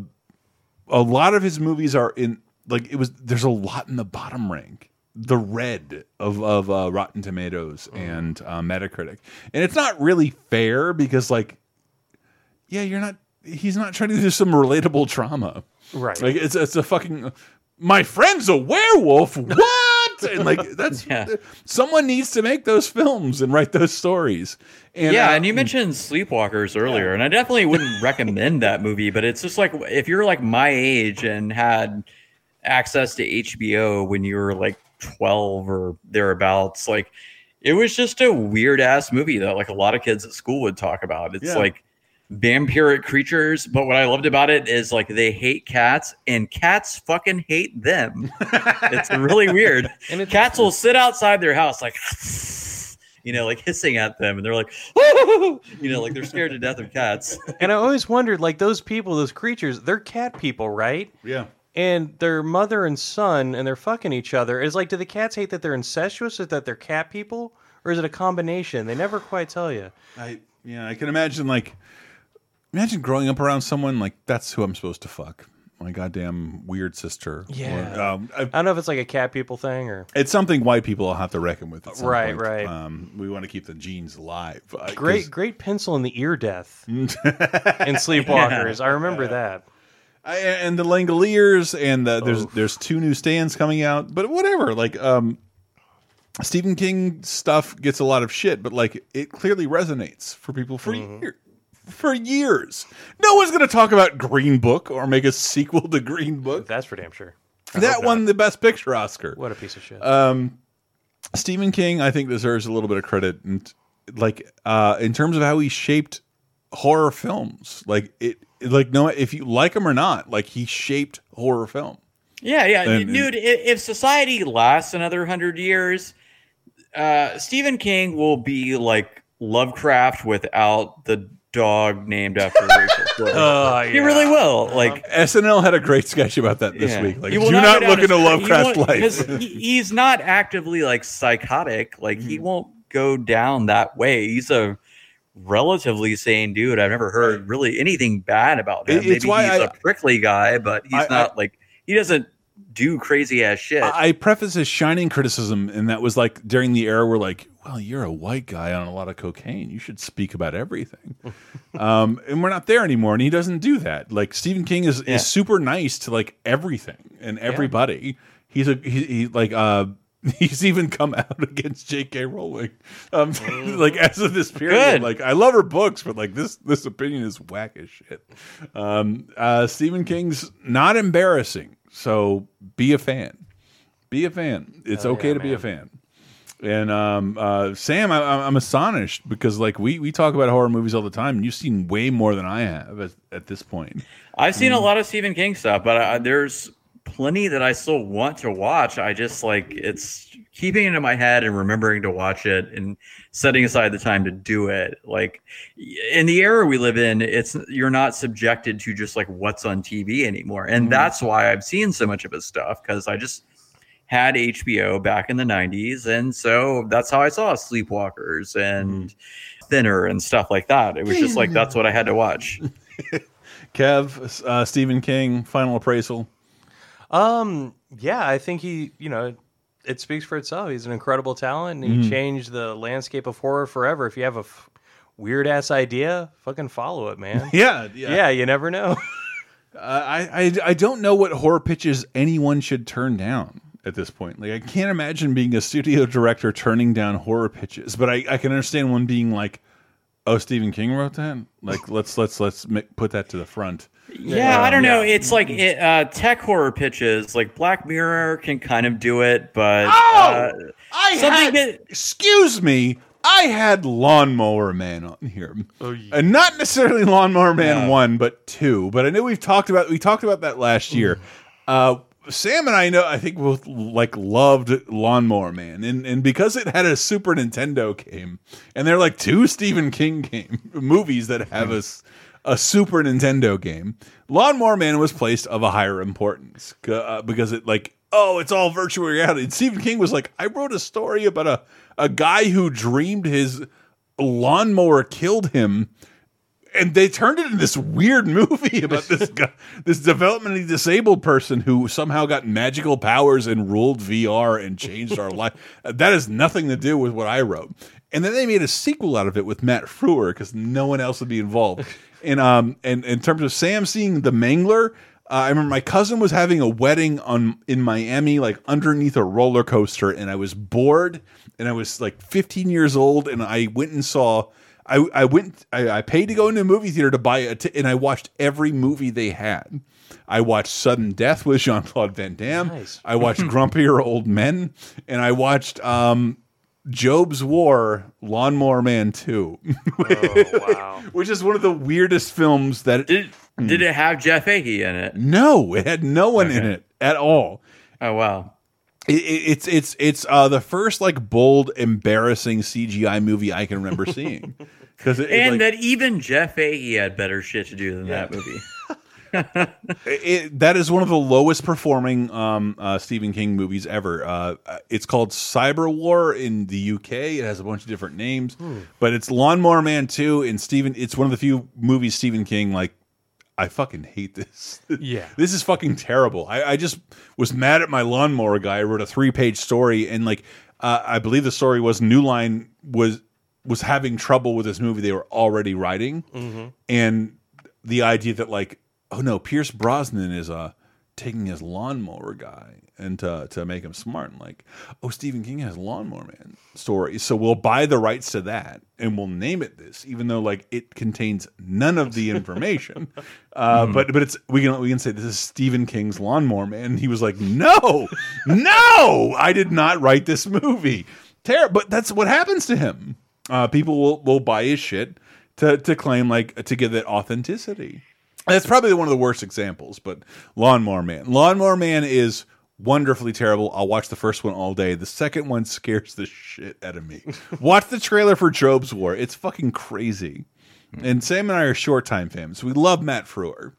a lot of his movies are in like it was. There's a lot in the bottom rank, the red of of uh, Rotten Tomatoes and uh, Metacritic, and it's not really fair because like, yeah, you're not. He's not trying to do some relatable trauma, Right. Like it's it's a fucking. My friend's a werewolf. *laughs* What? And like *laughs* that's yeah. someone needs to make those films and write those stories. And yeah, uh, and you mentioned Sleepwalkers earlier, and I definitely wouldn't *laughs* recommend that movie. But it's just like if you're like my age and had access to HBO when you were like 12 or thereabouts, like it was just a weird ass movie that like a lot of kids at school would talk about. It's Yeah. like vampiric creatures, but what I loved about it is like they hate cats and cats fucking hate them. *laughs* it's really weird. And cats will sit outside their house like *laughs* you know, like hissing at them, and they're like, *laughs* you know, like they're scared to death of cats. And I always wondered, like those people, those creatures, they're cat people, right? Yeah. And their mother and son, and they're fucking each other. Is like, do the cats hate that they're incestuous, or that they're cat people, or is it a combination? They never quite tell you. I yeah, I can imagine like imagine growing up around someone like that's who I'm supposed to fuck. My goddamn weird sister. Yeah. Or, um, I- I don't know if it's like a cat people thing or. it's something white people will have to reckon with. Right, point. right. Um, we want to keep the genes alive. Uh, Great, great pencil in the ear death *laughs* in Sleepwalkers. I remember that. I, and the Langoliers, and the, there's there's two new stands coming out, but whatever. Like, um, Stephen King stuff gets a lot of shit, but like it clearly resonates for people for Mm-hmm. years. For years, no one's going to talk about Green Book or make a sequel to Green Book. That's for damn sure. I That won not. the Best Picture Oscar. What a piece of shit. Um, Stephen King, I think, deserves a little bit of credit, and like uh, in terms of how he shaped horror films. Like it, like no, if you like him or not, like he shaped horror film. Yeah, yeah, And- dude. i- If society lasts another hundred years, uh, Stephen King will be like Lovecraft without the dog named after Rachel. Floyd. *laughs* Oh, He really will. Like SNL had a great sketch about that this Yeah. week. Like, do not, down look into Lovecraft's life. he- he's not actively like psychotic. Like he Mm-hmm. won't go down that way. He's a relatively sane dude. I've never heard really anything bad about him. It- it's Maybe why he's I- a prickly guy, but he's I- I- not like he doesn't do crazy ass shit. I preface his shining criticism, and that was like during the era where, like, well, you're a white guy on a lot of cocaine. You should speak about everything. *laughs* um, and we're not there anymore, and he doesn't do that. Like Stephen King is, Yeah. is super nice to like everything and everybody. He's a he, he like uh *laughs* he's even come out against J.K. Rowling, um, *laughs* like as of this period. Good. Like I love her books, but like this this opinion is whack as shit. Um, uh, Stephen King's not embarrassing, so be a fan. Be a fan. It's Oh, okay yeah, to be a fan. And um, uh, Sam, I, I'm I'm astonished because like we we talk about horror movies all the time, and you've seen way more than I have at, at this point. I've seen a Mm. lot of Stephen King stuff, but uh, there's plenty that I still want to watch. I just like it's keeping it in my head and remembering to watch it and setting aside the time to do it. Like in the era we live in, it's you're not subjected to just like what's on TV anymore, and Mhm. that's why I've seen so much of his stuff because I just had HBO back in the 90s and so that's how I saw Sleepwalkers and Thinner and stuff like that. It was just like that's what I had to watch. *laughs* Kev, uh, Stephen King, final appraisal. Um, yeah, I think he, you know, it speaks for itself. He's an incredible talent, and he Mhm. changed the landscape of horror forever. If you have a f- weird ass idea, fucking follow it, man. *laughs* Yeah, yeah. yeah. You never know. Uh, *laughs* I, I I don't know what horror pitches anyone should turn down at this point. Like I can't imagine being a studio director turning down horror pitches, but I, I can understand one being like, "Oh, Stephen King wrote that. Like let's let's let's ma- put that to the front." Yeah, I don't know. Yeah. It's like it, uh, tech horror pitches. Like Black Mirror can kind of do it, but Oh! uh, I had, that excuse me. I had Lawnmower Man on here, Oh, and not necessarily Lawnmower Man Yeah. one, but two. But I know we've talked about we talked about that last year. Uh, Sam and I know I think both like loved Lawnmower Man, and and because it had a Super Nintendo game, and they're like two Stephen King game *laughs* movies that have a a Super Nintendo game. Lawnmower Man was placed of a higher importance uh, because it like oh it's all virtual reality. And Stephen King was like I wrote a story about a a guy who dreamed his lawnmower killed him and they turned it into this weird movie about *laughs* this guy, this developmentally disabled person who somehow got magical powers and ruled VR and changed our life. *laughs* That has nothing to do with what I wrote. And then they made a sequel out of it with Matt Frewer because no one else would be involved. *laughs* And um, and in terms of Sam seeing the Mangler, uh, I remember my cousin was having a wedding on in Miami, like underneath a roller coaster, and I was bored, and I was like 15 years old, and I went and saw. I, I went. I, I paid to go into a movie theater to buy a, t and I watched every movie they had. I watched Sudden Death with Jean Claude Van Damme. Nice. I watched *laughs* Grumpier Old Men, and I watched um, Jobe's War, Lawnmower Man Two, wow. *laughs* which is one of the weirdest films that. Did did it have Jeff Fahey in it? No, it had no one in it at all. Oh wow. It, it, it's it's it's uh, the first like bold, embarrassing CGI movie I can remember seeing. *laughs* Because And like, that even Jeff Fahey had better shit to do than that movie. *laughs* *laughs* it, that is one of the lowest performing um, uh, Stephen King movies ever. Uh, it's called Cyber War in the UK. It has a bunch of different names, but it's Lawnmower Man 2 and Stephen. It's one of the few movies Stephen King like. I fucking hate this. *laughs* Yeah. this is fucking terrible. I, I just was mad at my lawnmower guy. I wrote a three page story, and like uh, I believe the story was New Line was was having trouble with this movie they were already writing, Mhm. and the idea that like oh no, Pierce Brosnan is uh taking his lawnmower guy and to to make him smart and like oh Stephen King has Lawnmower Man stories so we'll buy the rights to that and we'll name it this, even though like it contains none of the *laughs* information. uh, But but it's we can we can say this is Stephen King's Lawnmower Man. And he was like, no, no, I did not write this movie. Ter but that's what happens to him. Uh, people will will buy his shit to to claim like to give it authenticity. That's probably one of the worst examples, but Lawnmower Man. Lawnmower Man is wonderfully terrible. I'll watch the first one all day. The second one scares the shit out of me. watch the trailer for Jobe's War. It's fucking crazy. And Sam and I are short time fans. We love Matt Frewer.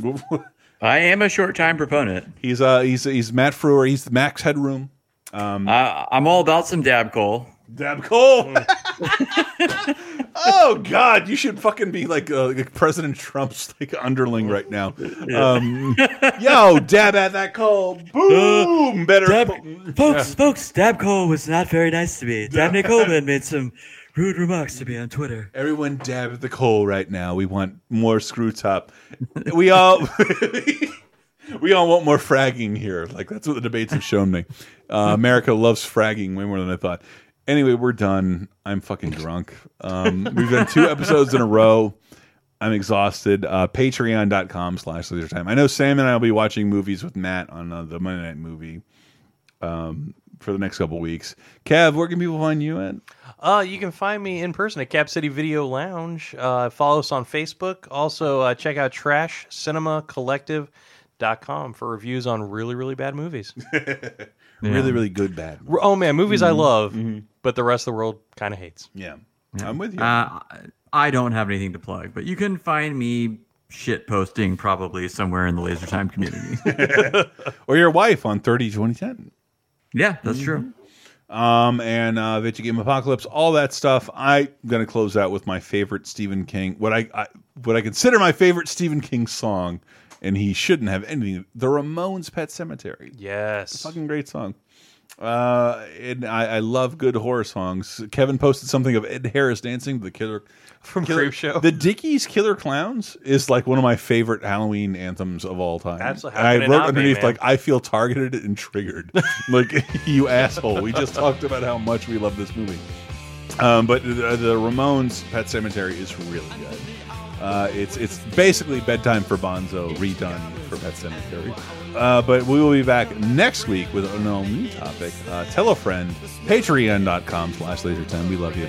*laughs* I am a short time proponent. He's uh he's he's Matt Frewer. He's the Max Headroom. Um, I, I'm all about some dab coal. Dab Cole. *laughs* *laughs* oh God, you should fucking be like, uh, like President Trump's like underling right now. Um, yo, dab at that coal. Boom. Better. Folks, folks, Dab Cole was not very nice to me. Dabney Coleman *laughs* made some rude remarks to me on Twitter. Everyone dab at the coal right now. We want more screw top. We all *laughs* we all want more fragging here. Like that's what the debates have shown me. Uh, America loves fragging way more than I thought. Anyway, we're done. I'm fucking drunk. Um, we've done two episodes in a row. I'm exhausted. Uh, Patreon.com slash lasertime. I know Sam and I will be watching movies with Matt on uh, the Monday night movie um, for the next couple weeks. Kev, where can people find you at? Uh, you can find me in person at Cap City Video Lounge. Uh, follow us on Facebook. Also, uh, check out trashcinemacollective.com for reviews on really, really bad movies. *laughs* Really, really good bad. R- Oh, man, movies I Mhm. love, Mhm. But the rest of the world kind of hates. Yeah. I'm with you. Uh, I don't have anything to plug, but you can find me shit posting probably somewhere in the Laser Time community. *laughs* *laughs* or your wife on 30 2010. yeah, that's true. Um, and uh, Video Game Apocalypse, all that stuff. I'm gonna close out with my favorite Stephen King, what I, I what I consider my favorite Stephen King song, and he shouldn't have anything. The Ramones' Pet Sematary. Yes, fucking great song. Uh, and I, I love good horror songs. Kevin posted something of Ed Harris dancing to the Killer from Killer, Creepshow. The Dickies Killer Klowns is like one of my favorite Halloween anthems of all time. Absolutely. I wrote not be, underneath like I feel targeted and triggered. *laughs* like you asshole. We just talked about how much we love this movie. Um, but the, the Ramones Pet Sematary is really good. Uh, it's it's basically bedtime for Bonzo redone for Pet Sematary. Uh, but we will be back next week with an all new topic. Uh, tell a friend. Patreon.com slash lasertime. We love you.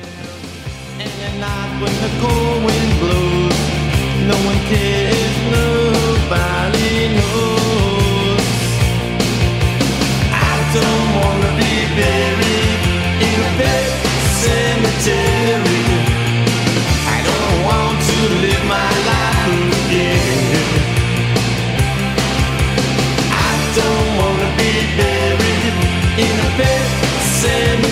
No one cares, nobody knows. I don't wanna be buried in a pet cemetery. I don't want to live my life in a bit, send